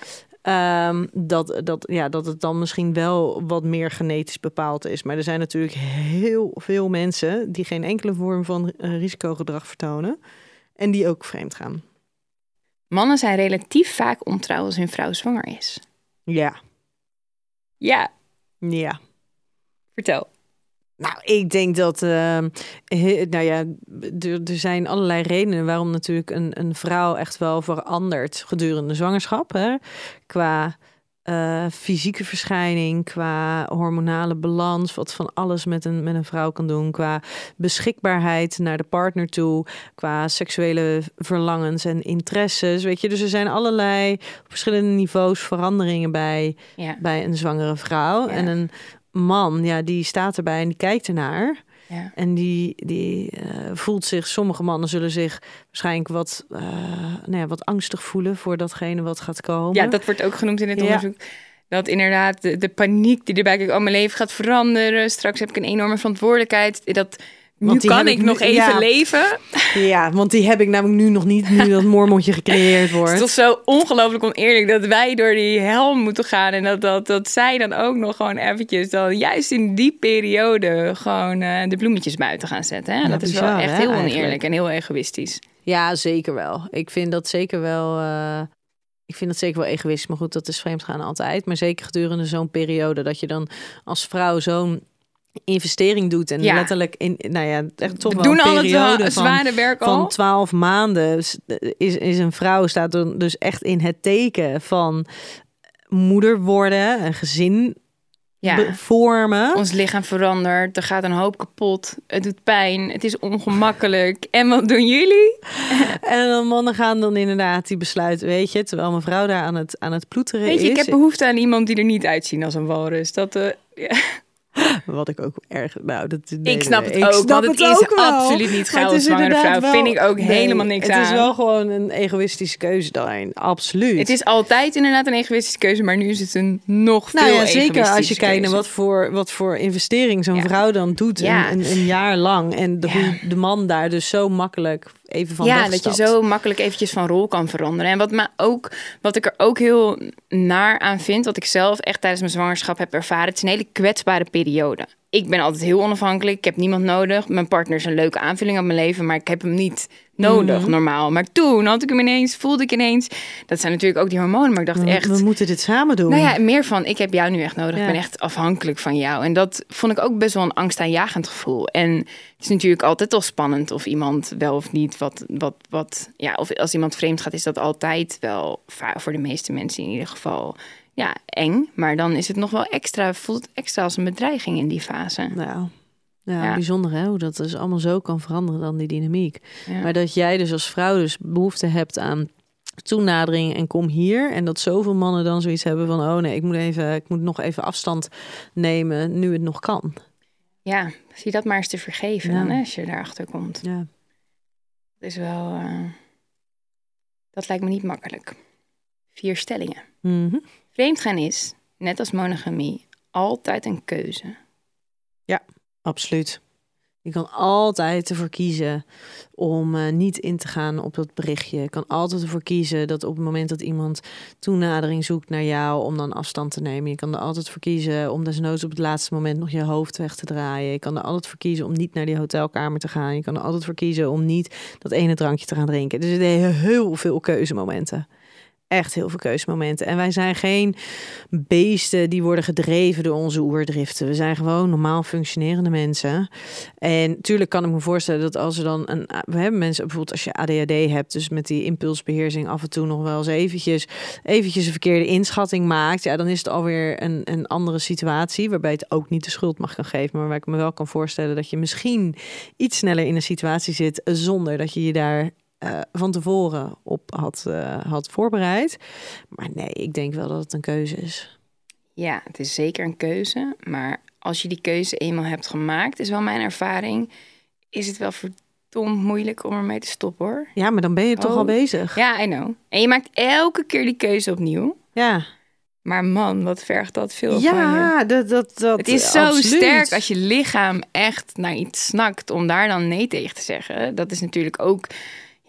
Um, dat, dat, ja, dat het dan misschien wel wat meer genetisch bepaald is. Maar er zijn natuurlijk heel veel mensen die geen enkele vorm van uh, risicogedrag vertonen. En die ook vreemd gaan. Mannen zijn relatief vaak ontrouw als hun vrouw zwanger is. Ja. Ja. Ja. Vertel. Nou, ik denk dat, uh, nou ja, er, er zijn allerlei redenen waarom natuurlijk een, een vrouw echt wel verandert gedurende zwangerschap. Hè? Qua uh, fysieke verschijning, qua hormonale balans, wat van alles met een, met een vrouw kan doen, qua beschikbaarheid naar de partner toe, qua seksuele verlangens en interesses. Weet je, dus er zijn allerlei op verschillende niveaus veranderingen bij, ja. bij een zwangere vrouw. Ja. En een man, ja, die staat erbij en die kijkt ernaar. Ja. En die, die uh, voelt zich, sommige mannen zullen zich waarschijnlijk wat, uh, nou ja, wat angstig voelen voor datgene wat gaat komen. Ja, dat wordt ook genoemd in het onderzoek. Dat inderdaad de, de, paniek die erbij kijkt, oh mijn leven gaat veranderen, straks heb ik een enorme verantwoordelijkheid. Dat, nu kan ik, ik nog even ja, leven. Ja, want die heb ik namelijk nu nog niet, nu dat mormondje gecreëerd wordt. Het is toch zo ongelooflijk oneerlijk dat wij door die hel moeten gaan. En dat, dat, dat zij dan ook nog gewoon eventjes, dan juist in die periode, gewoon uh, de bloemetjes buiten gaan zetten. Hè? Ja, dat is bizar, wel echt heel oneerlijk eigenlijk. en heel egoïstisch. Ja, zeker wel. Ik vind dat zeker wel... Uh... Ik vind dat zeker wel egoïstisch, maar goed, dat is vreemdgaan altijd. Maar zeker gedurende zo'n periode dat je dan als vrouw zo'n investering doet en ja. letterlijk in nou ja echt toch wel doen een periode al zware werk van 12 maanden is is een vrouw staat dan dus echt in het teken van moeder worden een gezin ja. vormen. Ons lichaam verandert, er gaat een hoop kapot, het doet pijn, het is ongemakkelijk. En wat doen jullie? en dan mannen gaan dan inderdaad die besluiten, weet je, terwijl mijn vrouw daar aan het, aan het ploeteren weet je, is. Ik heb behoefte aan iemand die er niet uitziet als een walrus. Dat, uh, ja. Wat ik ook erg. Nou, dat, nee, ik snap het ook. Snap want het, het is absoluut niet gauw zwangere vrouw. Wel, vind ik ook nee, helemaal niks het aan. Het is wel gewoon een egoïstische keuze daarin. Absoluut. Het is altijd inderdaad een egoïstische keuze, maar nu is het een nog veel nou ja, Zeker als je kijkt naar wat voor, wat voor investering zo'n ja. vrouw dan doet ja. een, een, een, jaar lang. En de, hoe de man daar dus zo makkelijk even van Ja, dat je zo makkelijk eventjes van rol kan veranderen. En wat, me ook, wat ik er ook heel naar aan vind, wat ik zelf echt tijdens mijn zwangerschap heb ervaren, het is een hele kwetsbare periode. Ik ben altijd heel onafhankelijk. Ik heb niemand nodig. Mijn partner is een leuke aanvulling op mijn leven, maar ik heb hem niet nodig Mhm. normaal. Maar toen had ik hem ineens, voelde ik ineens. Dat zijn natuurlijk ook die hormonen, maar ik dacht We- echt. We moeten dit samen doen. Nou ja, meer van, ik heb jou nu echt nodig. Ja. Ik ben echt afhankelijk van jou. En dat vond ik ook best wel een angstaanjagend gevoel. En het is natuurlijk altijd al spannend of iemand wel of niet wat, wat, wat, ja, of als iemand vreemd gaat, is dat altijd wel voor de meeste mensen in ieder geval, ja, eng. Maar dan is het nog wel extra, voelt het extra als een bedreiging in die fase. Nou, ja, Ja. bijzonder hè, hoe dat dus allemaal zo kan veranderen dan die dynamiek. Ja. Maar dat jij dus als vrouw dus behoefte hebt aan toenadering en kom hier. En dat zoveel mannen dan zoiets hebben van... oh nee, ik moet, even, ik moet nog even afstand nemen nu het nog kan. Ja, zie dat maar eens te vergeven Ja. dan, hè, als je daarachter komt. Ja. Dat is wel. eh, dat lijkt me niet makkelijk. Vier stellingen. Mhm. Vreemdgaan is, net als monogamie, altijd een keuze. Absoluut. Je kan altijd ervoor kiezen om eh, niet in te gaan op dat berichtje. Je kan altijd ervoor kiezen dat op het moment dat iemand toenadering zoekt naar jou, om dan afstand te nemen. Je kan er altijd voor kiezen om desnoods op het laatste moment nog je hoofd weg te draaien. Je kan er altijd voor kiezen om niet naar die hotelkamer te gaan. Je kan er altijd voor kiezen om niet dat ene drankje te gaan drinken. Er zitten heel veel keuzemomenten. Echt heel veel keuzemomenten. En wij zijn geen beesten die worden gedreven door onze oerdriften. We zijn gewoon normaal functionerende mensen. En tuurlijk kan ik me voorstellen dat als er dan een. We hebben mensen bijvoorbeeld als je ADHD hebt, dus met die impulsbeheersing af en toe nog wel eens eventjes, eventjes een verkeerde inschatting maakt. Ja, dan is het alweer een, een andere situatie. Waarbij het ook niet de schuld mag gaan geven. Maar waar ik me wel kan voorstellen dat je misschien iets sneller in een situatie zit zonder dat je je daar eh, van tevoren op had, eh, had voorbereid. Maar nee, ik denk wel dat het een keuze is. Ja, het is zeker een keuze. Maar als je die keuze eenmaal hebt gemaakt, is wel mijn ervaring, is het wel verdomd moeilijk om ermee te stoppen hoor. Ja, maar dan ben je toch Oh. al bezig. Ja, I know. En je maakt elke keer die keuze opnieuw. Ja, Maar man, wat vergt dat veel van je. ja dat, dat, dat, Het is zo absoluut. sterk als je lichaam echt naar iets snakt om daar dan nee tegen te zeggen. Dat is natuurlijk ook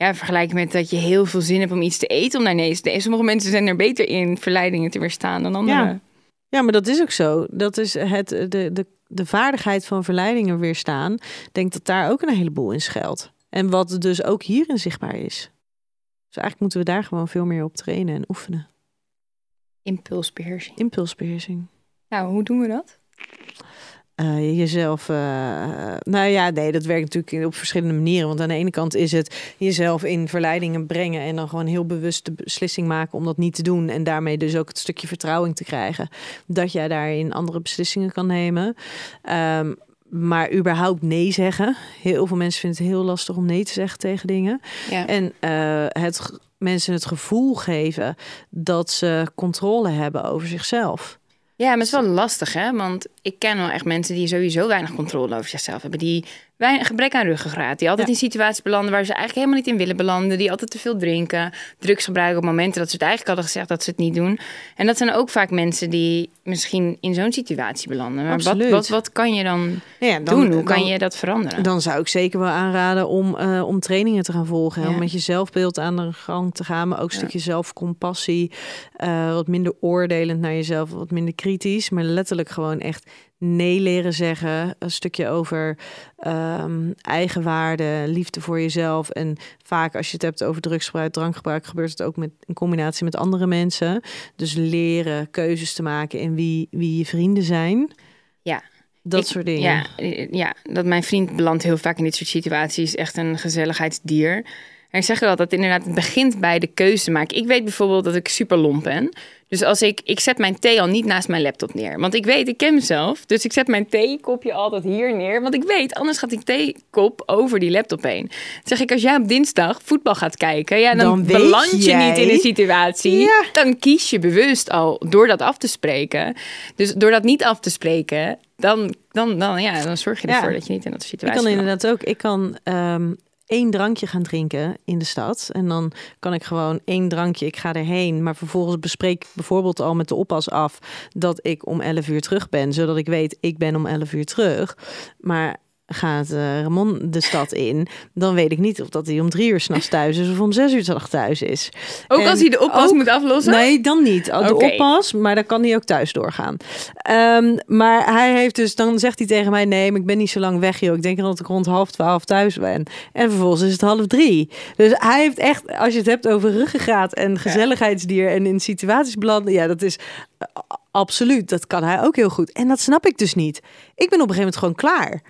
ja, vergelijk met dat je heel veel zin hebt om iets te eten om daar nee te. Sommige mensen zijn er beter in verleidingen te weerstaan dan anderen. Ja. Ja, maar dat is ook zo. Dat is het, de, de, de vaardigheid van verleidingen weerstaan. Ik denk dat daar ook een heleboel in schuilt. En wat dus ook hierin zichtbaar is. Dus eigenlijk moeten we daar gewoon veel meer op trainen en oefenen. Impulsbeheersing. Impulsbeheersing. Nou, hoe doen we dat? Eh, jezelf, eh, nou ja, nee, dat werkt natuurlijk op verschillende manieren. Want aan de ene kant is het jezelf in verleidingen brengen en dan gewoon heel bewust de beslissing maken om dat niet te doen. En daarmee dus ook het stukje vertrouwing te krijgen dat jij daarin andere beslissingen kan nemen. Ehm, maar überhaupt nee zeggen. Heel veel mensen vinden het heel lastig om nee te zeggen tegen dingen. Ja. En eh, het mensen het gevoel geven dat ze controle hebben over zichzelf. Ja, maar het is wel lastig, hè? Want ik ken wel echt mensen die sowieso weinig controle over zichzelf hebben. Die weinig gebrek aan ruggengraat. Die altijd Ja. in situaties belanden waar ze eigenlijk helemaal niet in willen belanden. Die altijd te veel drinken. Drugs gebruiken op momenten dat ze het eigenlijk hadden gezegd dat ze het niet doen. En dat zijn ook vaak mensen die misschien in zo'n situatie belanden. Maar wat, wat, wat kan je dan, Ja, dan- doen? Hoe kan dan- je dat veranderen? Dan zou ik zeker wel aanraden om, eh, om trainingen te gaan volgen. Ja. Om met je zelfbeeld aan de gang te gaan. Maar ook een stukje zelfcompassie. eh, wat minder oordelend naar jezelf. Wat minder kritisch. Maar letterlijk gewoon echt nee leren zeggen. Een stukje over ehm, eigenwaarde, liefde voor jezelf. En vaak als je het hebt over drugsgebruik, drankgebruik... gebeurt het ook met, in combinatie met andere mensen. Dus leren keuzes te maken in wie, wie je vrienden zijn. Ja. Dat Ik- soort dingen. Ja, ja, dat mijn vriend belandt heel vaak in dit soort situaties. Echt een gezelligheidsdier. En ik zeg wel dat het inderdaad het begint bij de keuze maken. Ik weet bijvoorbeeld dat ik super lomp ben. Dus als ik, ik zet mijn thee al niet naast mijn laptop neer. Want ik weet, ik ken mezelf. Dus ik zet mijn theekopje altijd hier neer. Want ik weet, anders gaat die theekop over die laptop heen. Dan zeg ik, als jij op dinsdag voetbal gaat kijken... Ja, dan, beland je niet in een situatie. Ja. Dan kies je bewust al door dat af te spreken. Dus door dat niet af te spreken... Dan, dan, dan, ja, dan zorg je Ja. ervoor dat je niet in dat Ik situatie kan belandt. inderdaad ook. Ik kan ehm, één drankje gaan drinken in de stad. En dan kan ik gewoon één drankje, ik ga erheen. Maar vervolgens bespreek ik bijvoorbeeld al met de oppas af dat ik om 11 uur terug ben. Zodat ik weet, ik ben om 11 uur terug. Maar gaat eh, Ramon de stad in, dan weet ik niet of dat hij om drie uur s'nachts thuis is of om zes uur 's nachts thuis is. Ook En als hij de oppas ook- moet aflossen? Nee, dan niet. De Oké. oppas, maar dan kan hij ook thuis doorgaan. Ehm, maar hij heeft dus, dan zegt hij tegen mij: Nee, maar ik ben niet zo lang weg, joh. Ik denk dat ik rond half twaalf thuis ben. En vervolgens is het half drie. Dus hij heeft echt, als je het hebt over ruggengraat en gezelligheidsdier en in situaties belanden, ja, dat is eh, absoluut. Dat kan hij ook heel goed. En dat snap ik dus niet. Ik ben op een gegeven moment gewoon klaar.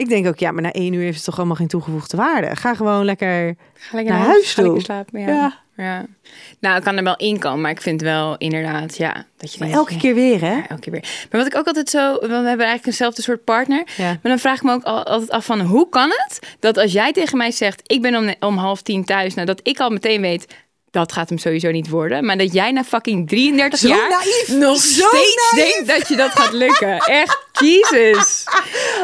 Ik denk ook, ja, maar na één uur heeft het toch allemaal geen toegevoegde waarde. Ga gewoon lekker. Ga lekker naar naar huis Ga toe. slapen, ja. Ja. ja. Nou, ik kan er wel in komen, maar ik vind wel inderdaad, ja, dat je denkt, elke keer weer, hè? ja, elke keer weer. Maar wat ik ook altijd zo, want we hebben eigenlijk eenzelfde soort partner. Ja. Maar dan vraag ik me ook al- altijd af van, hoe kan het dat als jij tegen mij zegt, ik ben om, om half tien thuis, nou dat ik al meteen weet, dat gaat hem sowieso niet worden. Maar dat jij na fucking 33 Zo jaar naïef. nog Zo steeds naïef. denkt dat je dat gaat lukken. Echt, Jesus.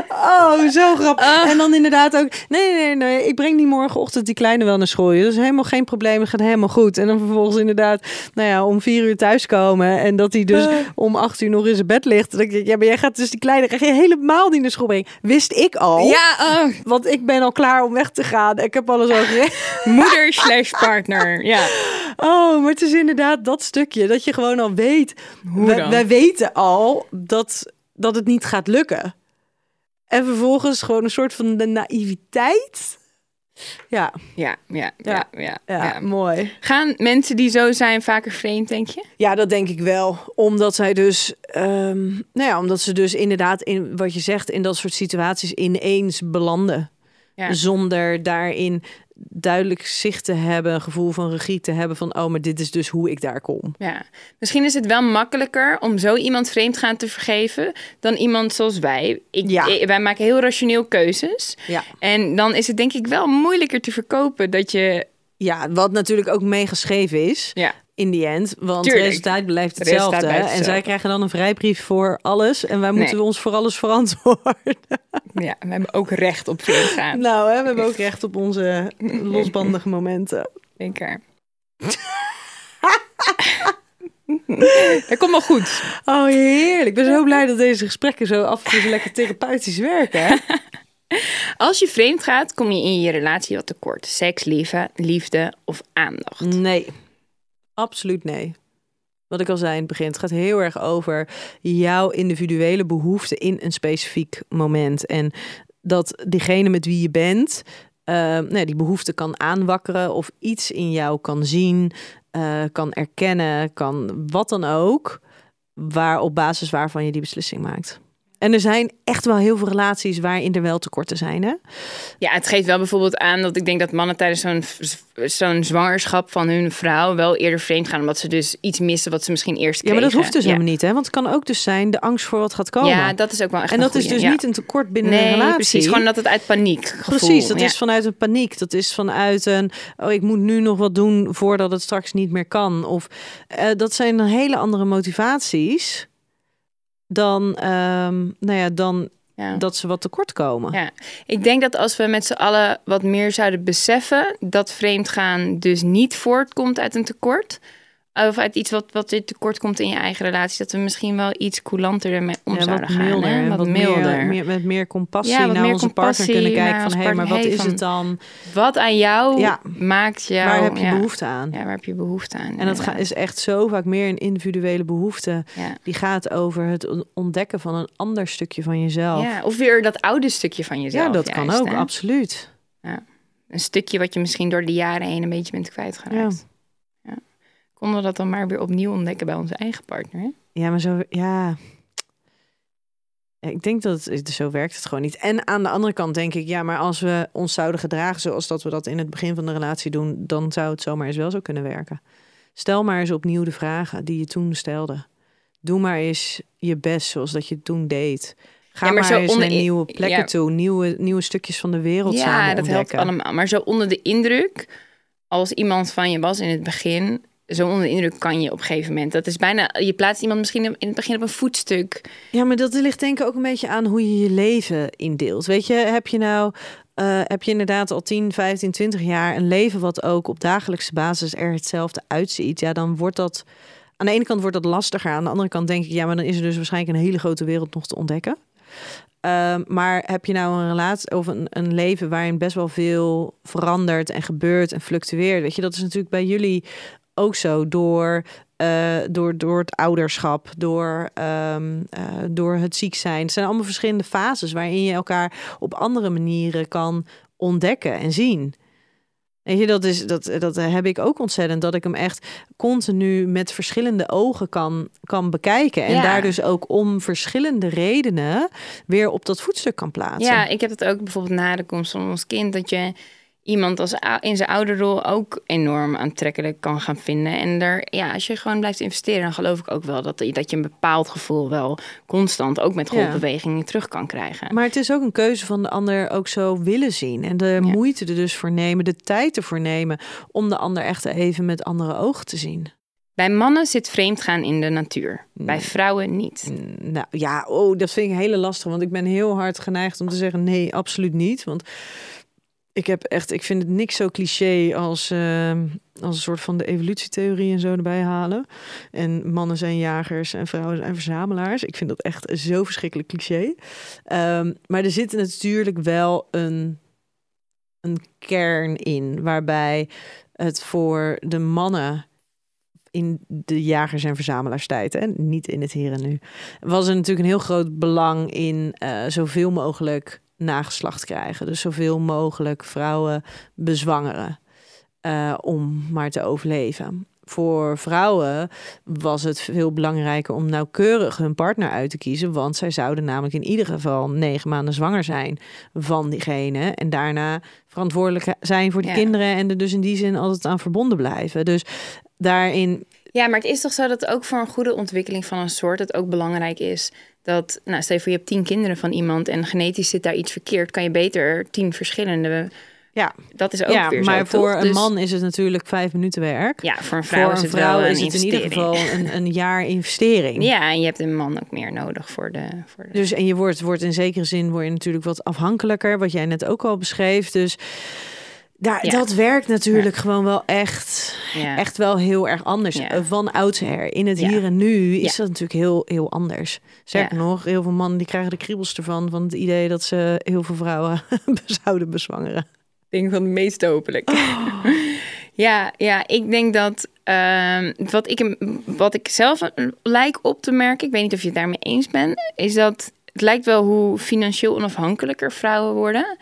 Oh, zo grappig. Ah. En dan inderdaad ook, nee, nee, nee, ik breng die morgenochtend die kleine wel naar school. Dat is helemaal geen probleem, het gaat helemaal goed. En dan vervolgens inderdaad, nou ja, om vier uur thuiskomen. En dat hij dus om acht uur nog in zijn bed ligt. Dan denk ik, ja, maar jij gaat dus die kleine ga je helemaal niet naar school brengen. Wist ik al. Ja, oh, Want ik ben al klaar om weg te gaan. Ik heb alles al geregeld. moeder slash partner. Ja. Oh, maar het is inderdaad dat stukje dat je gewoon al weet. Hoe wij, weten al dat, dat het niet gaat lukken. En vervolgens gewoon een soort van de naïviteit. Ja, Ja, ja, ja, ja, ja, ja. mooi. Gaan mensen die zo zijn vaker vreemd, denk je? Ja, dat denk ik wel. Omdat zij dus, ehm, nou ja, omdat ze dus inderdaad in wat je zegt, in dat soort situaties ineens belanden. Ja. Zonder daarin duidelijk zicht te hebben, een gevoel van regie te hebben van, oh, maar dit is dus hoe ik daar kom. Ja, misschien is het wel makkelijker om zo iemand vreemd gaan te vergeven dan iemand zoals wij. Ik, Ja. ik- wij maken heel rationeel keuzes. Ja. En dan is het denk ik wel moeilijker te verkopen dat je... Ja, wat natuurlijk ook meegeschreven is. Ja, in die end. Want Tuurlijk. het resultaat blijft resultaat hetzelfde. blijft En zij krijgen dan een vrijbrief voor alles. En wij moeten Nee. ons voor alles verantwoorden. ja, we hebben ook recht op vreemd gaan. Nou, hè, we hebben ook recht op onze losbandige momenten. Zeker. Dat komt wel goed. Oh, heerlijk. Ik ben zo blij dat deze gesprekken zo af en toe zo lekker therapeutisch werken. Hè? Als je vreemd gaat, kom je in je relatie wat tekort. Seks, liefde, liefde of aandacht. Nee, absoluut nee. Wat ik al zei in het begin, het gaat heel erg over jouw individuele behoeften in een specifiek moment. En dat diegene met wie je bent, eh, nee, die behoefte kan aanwakkeren of iets in jou kan zien, eh, kan erkennen, kan wat dan ook, waar op basis waarvan je die beslissing maakt. En er zijn echt wel heel veel relaties waarin er wel tekorten zijn. Hè? Ja, het geeft wel bijvoorbeeld aan dat ik denk dat mannen tijdens zo'n zo'n zwangerschap van hun vrouw wel eerder vreemd gaan. Omdat ze dus iets missen wat ze misschien eerst Ja, kregen. maar dat hoeft dus ja. helemaal niet. Hè? Want het kan ook dus zijn de angst voor wat gaat komen. Ja, dat is ook wel echt en dat is dus ja. niet een tekort binnen Nee, een relatie. precies. Gewoon dat het uit paniek gevoel. Precies, dat ja. is vanuit een paniek. Dat is vanuit een, oh, ik moet nu nog wat doen voordat het straks niet meer kan. Of eh, dat zijn hele andere motivaties dan, ehm, nou ja, dan Ja. dat ze wat tekort komen. Ja, ik denk dat als we met z'n allen wat meer zouden beseffen dat vreemdgaan dus niet voortkomt uit een tekort. Of uit iets wat, wat dit tekort komt in je eigen relatie. Dat we misschien wel iets coulanter ermee om Ja, zouden gaan. milder, hè? Wat, wat milder. Meer, meer, met meer compassie Ja, naar meer onze partner compassie kunnen kijken van, hé, maar partner. wat Hey, is het dan? Wat aan jou Ja. maakt jou... Waar heb je behoefte aan? Ja, waar heb je behoefte aan? En dat ga- is echt zo vaak meer een individuele behoefte. Die gaat over het on- ontdekken van een ander stukje van jezelf. Ja, of weer dat oude stukje van jezelf. Ja, dat kan ook, hè? absoluut. Een stukje wat je misschien door de jaren heen een beetje bent kwijtgeraakt. Ja. Konden we dat dan maar weer opnieuw ontdekken bij onze eigen partner? Hè? Ja, maar zo, ja. Ja, Ik denk dat het, zo werkt het gewoon niet. En aan de andere kant denk ik, ja, maar als we ons zouden gedragen zoals dat we dat in het begin van de relatie doen, dan zou het zomaar eens wel zo kunnen werken. Stel maar eens opnieuw de vragen die je toen stelde. Doe maar eens je best zoals dat je het toen deed. Ga Ja, maar maar, zo eens onder- naar nieuwe plekken ja. toe, nieuwe, nieuwe stukjes van de wereld Ja, samen dat helpt ontdekken. allemaal. Maar zo onder de indruk, als iemand van je was in het begin, zo onder de indruk kan je op een gegeven moment. Dat is bijna, je plaatst iemand misschien in het begin op een voetstuk. Ja, maar dat ligt denk ik ook een beetje aan hoe je je leven indeelt. Weet je, heb je nou, eh, heb je inderdaad al 10, 15, 20 jaar een leven wat ook op dagelijkse basis er hetzelfde uitziet? Ja, dan wordt dat aan de ene kant wordt dat lastiger. Aan de andere kant denk ik, ja, maar dan is er dus waarschijnlijk een hele grote wereld nog te ontdekken. Ehm, maar heb je nou een relatie of een, een leven waarin best wel veel verandert en gebeurt en fluctueert? Weet je, dat is natuurlijk bij jullie ook zo door, eh, door, door het ouderschap, door, ehm, eh, door het ziek zijn. Het zijn allemaal verschillende fases waarin je elkaar op andere manieren kan ontdekken en zien. Weet je, dat, is, dat, dat heb ik ook ontzettend. Dat ik hem echt continu met verschillende ogen kan, kan bekijken. En Ja. daar dus ook om verschillende redenen weer op dat voetstuk kan plaatsen. Ja, ik heb het ook bijvoorbeeld na de komst van ons kind, dat je iemand als in zijn ouderrol ook enorm aantrekkelijk kan gaan vinden. En daar, ja, als je gewoon blijft investeren, dan geloof ik ook wel dat, dat je een bepaald gevoel wel constant, ook met Ja. golfbewegingen, terug kan krijgen. Maar het is ook een keuze van de ander ook zo willen zien. En de moeite er dus voor nemen, de tijd ervoor nemen om de ander echt even met andere ogen te zien. Bij mannen zit vreemdgaan in de natuur. Bij vrouwen niet. Nou ja, oh, dat vind ik hele lastig. Want ik ben heel hard geneigd om te zeggen nee, absoluut niet. Want ik heb echt, ik vind het niks zo cliché als, uh, als een soort van de evolutietheorie en zo erbij halen. En mannen zijn jagers en vrouwen zijn verzamelaars. Ik vind dat echt zo verschrikkelijk cliché. Um, maar er zit natuurlijk wel een, een kern in waarbij het voor de mannen in de jagers- en verzamelaarstijd, en niet in het hier en nu, was er natuurlijk een heel groot belang in uh, zoveel mogelijk nageslacht krijgen. Dus zoveel mogelijk vrouwen bezwangeren uh, om maar te overleven. Voor vrouwen was het veel belangrijker om nauwkeurig hun partner uit te kiezen, want zij zouden namelijk in ieder geval negen maanden zwanger zijn van diegene en daarna verantwoordelijk zijn voor die kinderen en er dus in die zin altijd aan verbonden blijven. Dus daarin. Ja, maar het is toch zo dat ook voor een goede ontwikkeling van een soort het ook belangrijk is dat, nou, stel je voor je hebt tien kinderen van iemand en genetisch zit daar iets verkeerd, kan je beter tien verschillende. Ja, dat is ook ja, weer maar zo, voor toch? een Dus- man is het natuurlijk vijf minuten werk. Ja, voor een vrouw, voor is het vrouw is het in ieder geval een, een jaar investering. Ja, en je hebt een man ook meer nodig voor de. Voor de... Dus en je wordt, wordt in zekere zin word je natuurlijk wat afhankelijker, wat jij net ook al beschreef. Dus daar, Ja. dat werkt natuurlijk gewoon wel echt, Ja. echt wel heel erg anders. Ja. Van oudsher. In het Ja. hier en nu is Ja. dat natuurlijk heel, heel anders. Zeker Ja. nog, heel veel mannen die krijgen de kriebels ervan, van het idee dat ze heel veel vrouwen zouden bezwangeren. ding van het meest hopelijk. ja, ja, ik denk dat ehm, wat, ik, wat ik zelf lijk op te merken, ik weet niet of je het daarmee eens bent, is dat het lijkt wel hoe financieel onafhankelijker vrouwen worden.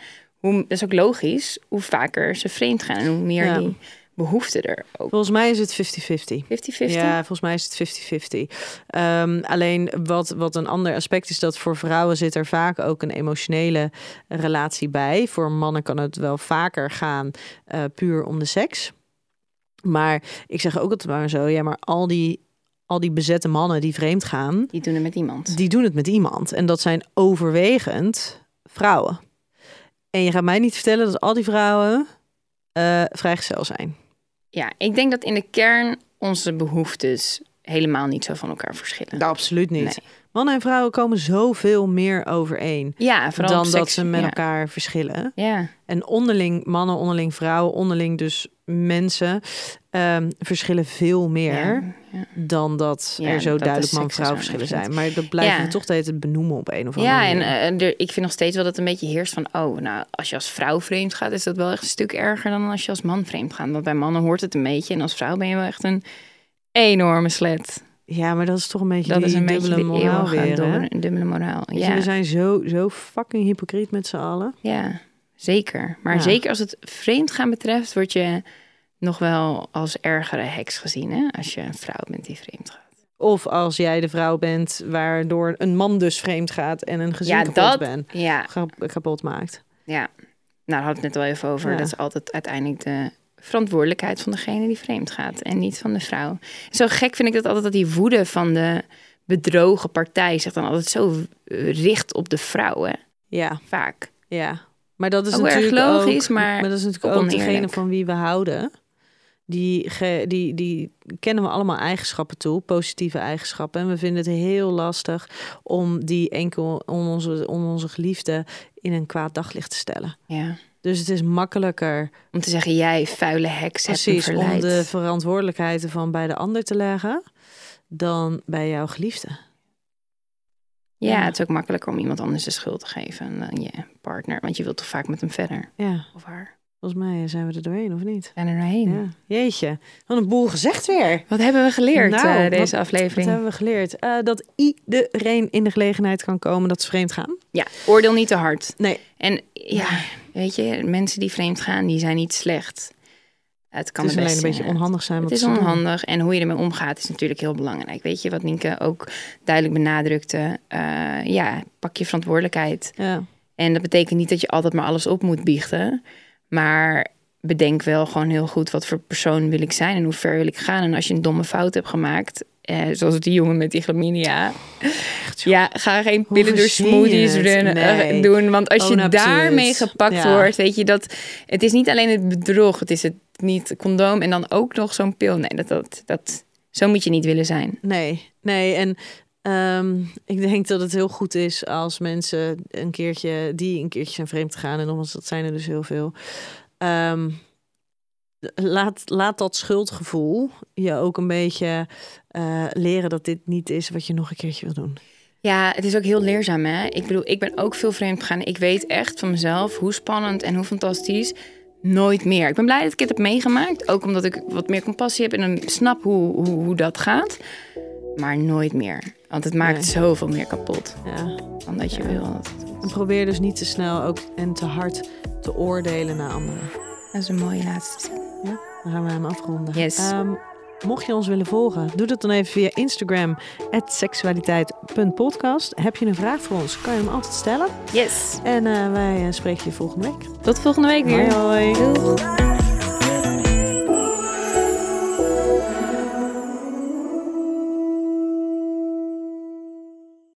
Hoe, dat is ook logisch, hoe vaker ze vreemd gaan en hoe meer Ja. die behoefte er ook. Volgens mij is het 50-50. 50-50? Ja, volgens mij is het 50-50. Ehm, alleen wat, wat een ander aspect is dat voor vrouwen zit er vaak ook een emotionele relatie bij. Voor mannen kan het wel vaker gaan eh, puur om de seks. Maar ik zeg ook altijd maar zo, ja, maar al die, al die bezette mannen die vreemd gaan, Die doen het met iemand. die doen het met iemand. En dat zijn overwegend vrouwen. En je gaat mij niet vertellen dat al die vrouwen eh vrijgezel zijn. Ja, ik denk dat in de kern onze behoeftes helemaal niet zo van elkaar verschillen. Nou, absoluut niet. Nee. Mannen en vrouwen komen zoveel meer overeen Ja, vooral dan dat ze met ja. elkaar verschillen. Ja, En onderling, mannen onderling, vrouwen onderling, dus mensen ehm, verschillen veel meer ja, ja. dan dat Ja, er zo dat duidelijk man-vrouw verschillen zijn. Maar dat blijven Ja. we toch steeds benoemen op een of andere Ja, en manier. eh, er- ik vind nog steeds wel dat het een beetje heerst van... oh, nou, als je als vrouw vreemd gaat... is dat wel echt een stuk erger dan als je als man vreemd gaat. Want bij mannen hoort het een beetje... en als vrouw ben je wel echt een enorme slet. Ja, maar dat is toch een beetje Dat die is een dubbele de moraal weer. hè? dubbele, moraal. Ja, We zijn zo, zo fucking hypocriet met z'n allen. ja, zeker. Maar Ja. zeker als het vreemd gaan betreft... word je nog wel als ergere heks gezien... Hè? als je een vrouw bent die vreemd gaat. Of als jij de vrouw bent waardoor een man dus vreemd gaat en een gezin Ja, kapot dat- ben, Ja, kap- kapot maakt. Ja, nou, daar we het net al even over. Ja. Dat is altijd uiteindelijk de verantwoordelijkheid van degene die vreemd gaat en niet van de vrouw. Zo gek vind ik dat altijd dat die woede van de bedrogen partij zich dan altijd zo richt op de vrouw, hè? Ja, Vaak. ja. Maar dat is Ook erg natuurlijk logisch, ook, maar dat is natuurlijk ook ook degene van wie we houden. Die, ge- die, die kennen we allemaal eigenschappen toe, positieve eigenschappen. En we vinden het heel lastig om die enkel om onze, om onze geliefde in een kwaad daglicht te stellen. Ja. Dus het is makkelijker Om te zeggen, jij vuile heks precies om de verantwoordelijkheid ervan bij de ander te leggen dan bij jouw geliefde. Ja, Ja. het is ook makkelijker om iemand anders de schuld te geven dan je partner. Want je wilt toch vaak met hem verder. Ja, Of haar. volgens mij zijn we er doorheen, of niet? Zijn er doorheen. Ja. Jeetje, wat een boel gezegd weer. Wat hebben we geleerd Nou, eh, wat- deze Wat aflevering? hebben we geleerd? Eh, dat iedereen in de gelegenheid kan komen dat ze vreemd gaan. Ja, oordeel niet te hard. Nee, En ja, weet je, mensen die vreemd gaan, die zijn niet slecht. Het kan het is alleen een beetje onhandig zijn. Het is onhandig en hoe je ermee omgaat is natuurlijk heel belangrijk. Weet je wat Nienke ook duidelijk benadrukte? Eh, ja, pak je verantwoordelijkheid. Ja. En dat betekent niet dat je altijd maar alles op moet biechten. Maar bedenk wel gewoon heel goed wat voor persoon wil ik zijn en hoe ver wil ik gaan. En als je een domme fout hebt gemaakt, eh, zoals die jongen met die chlamydia. Ja, ga geen pillen door smoothies eh, Nee. doen. Want als Oh, je nou, daarmee gepakt Ja. wordt, weet je dat het is niet alleen het bedrog, het is het niet condoom en dan ook nog zo'n pil. Nee, dat, dat, dat Zo moet je niet willen zijn. Nee, nee. En ehm, ik denk dat het heel goed is als mensen een keertje die een keertje zijn vreemd gaan. En nogmaals, dat zijn er dus heel veel. Ehm, laat, laat dat schuldgevoel je ook een beetje eh, leren dat dit niet is wat je nog een keertje wil doen. Ja, het is ook heel leerzaam. Hè? Ik bedoel, ik ben ook veel vreemd gegaan. Ik weet echt van mezelf hoe spannend en hoe fantastisch. Nooit meer. Ik ben blij dat ik het heb meegemaakt. Ook omdat ik wat meer compassie heb en dan snap hoe, hoe, hoe dat gaat. Maar nooit meer. Want het maakt Nee. zoveel meer kapot Ja. dan dat je Ja. wil. En probeer dus niet te snel ook en te hard te oordelen naar anderen. Dat is een mooie laatste zin. Dan gaan we hem afronden. Yes. Ehm, mocht je ons willen volgen, doe dat dan even via Instagram, seksualiteit.podcast. Heb je een vraag voor ons, kan je hem altijd stellen. Yes. En eh, wij eh, spreken je volgende week. Tot volgende week weer. Hoi hoi.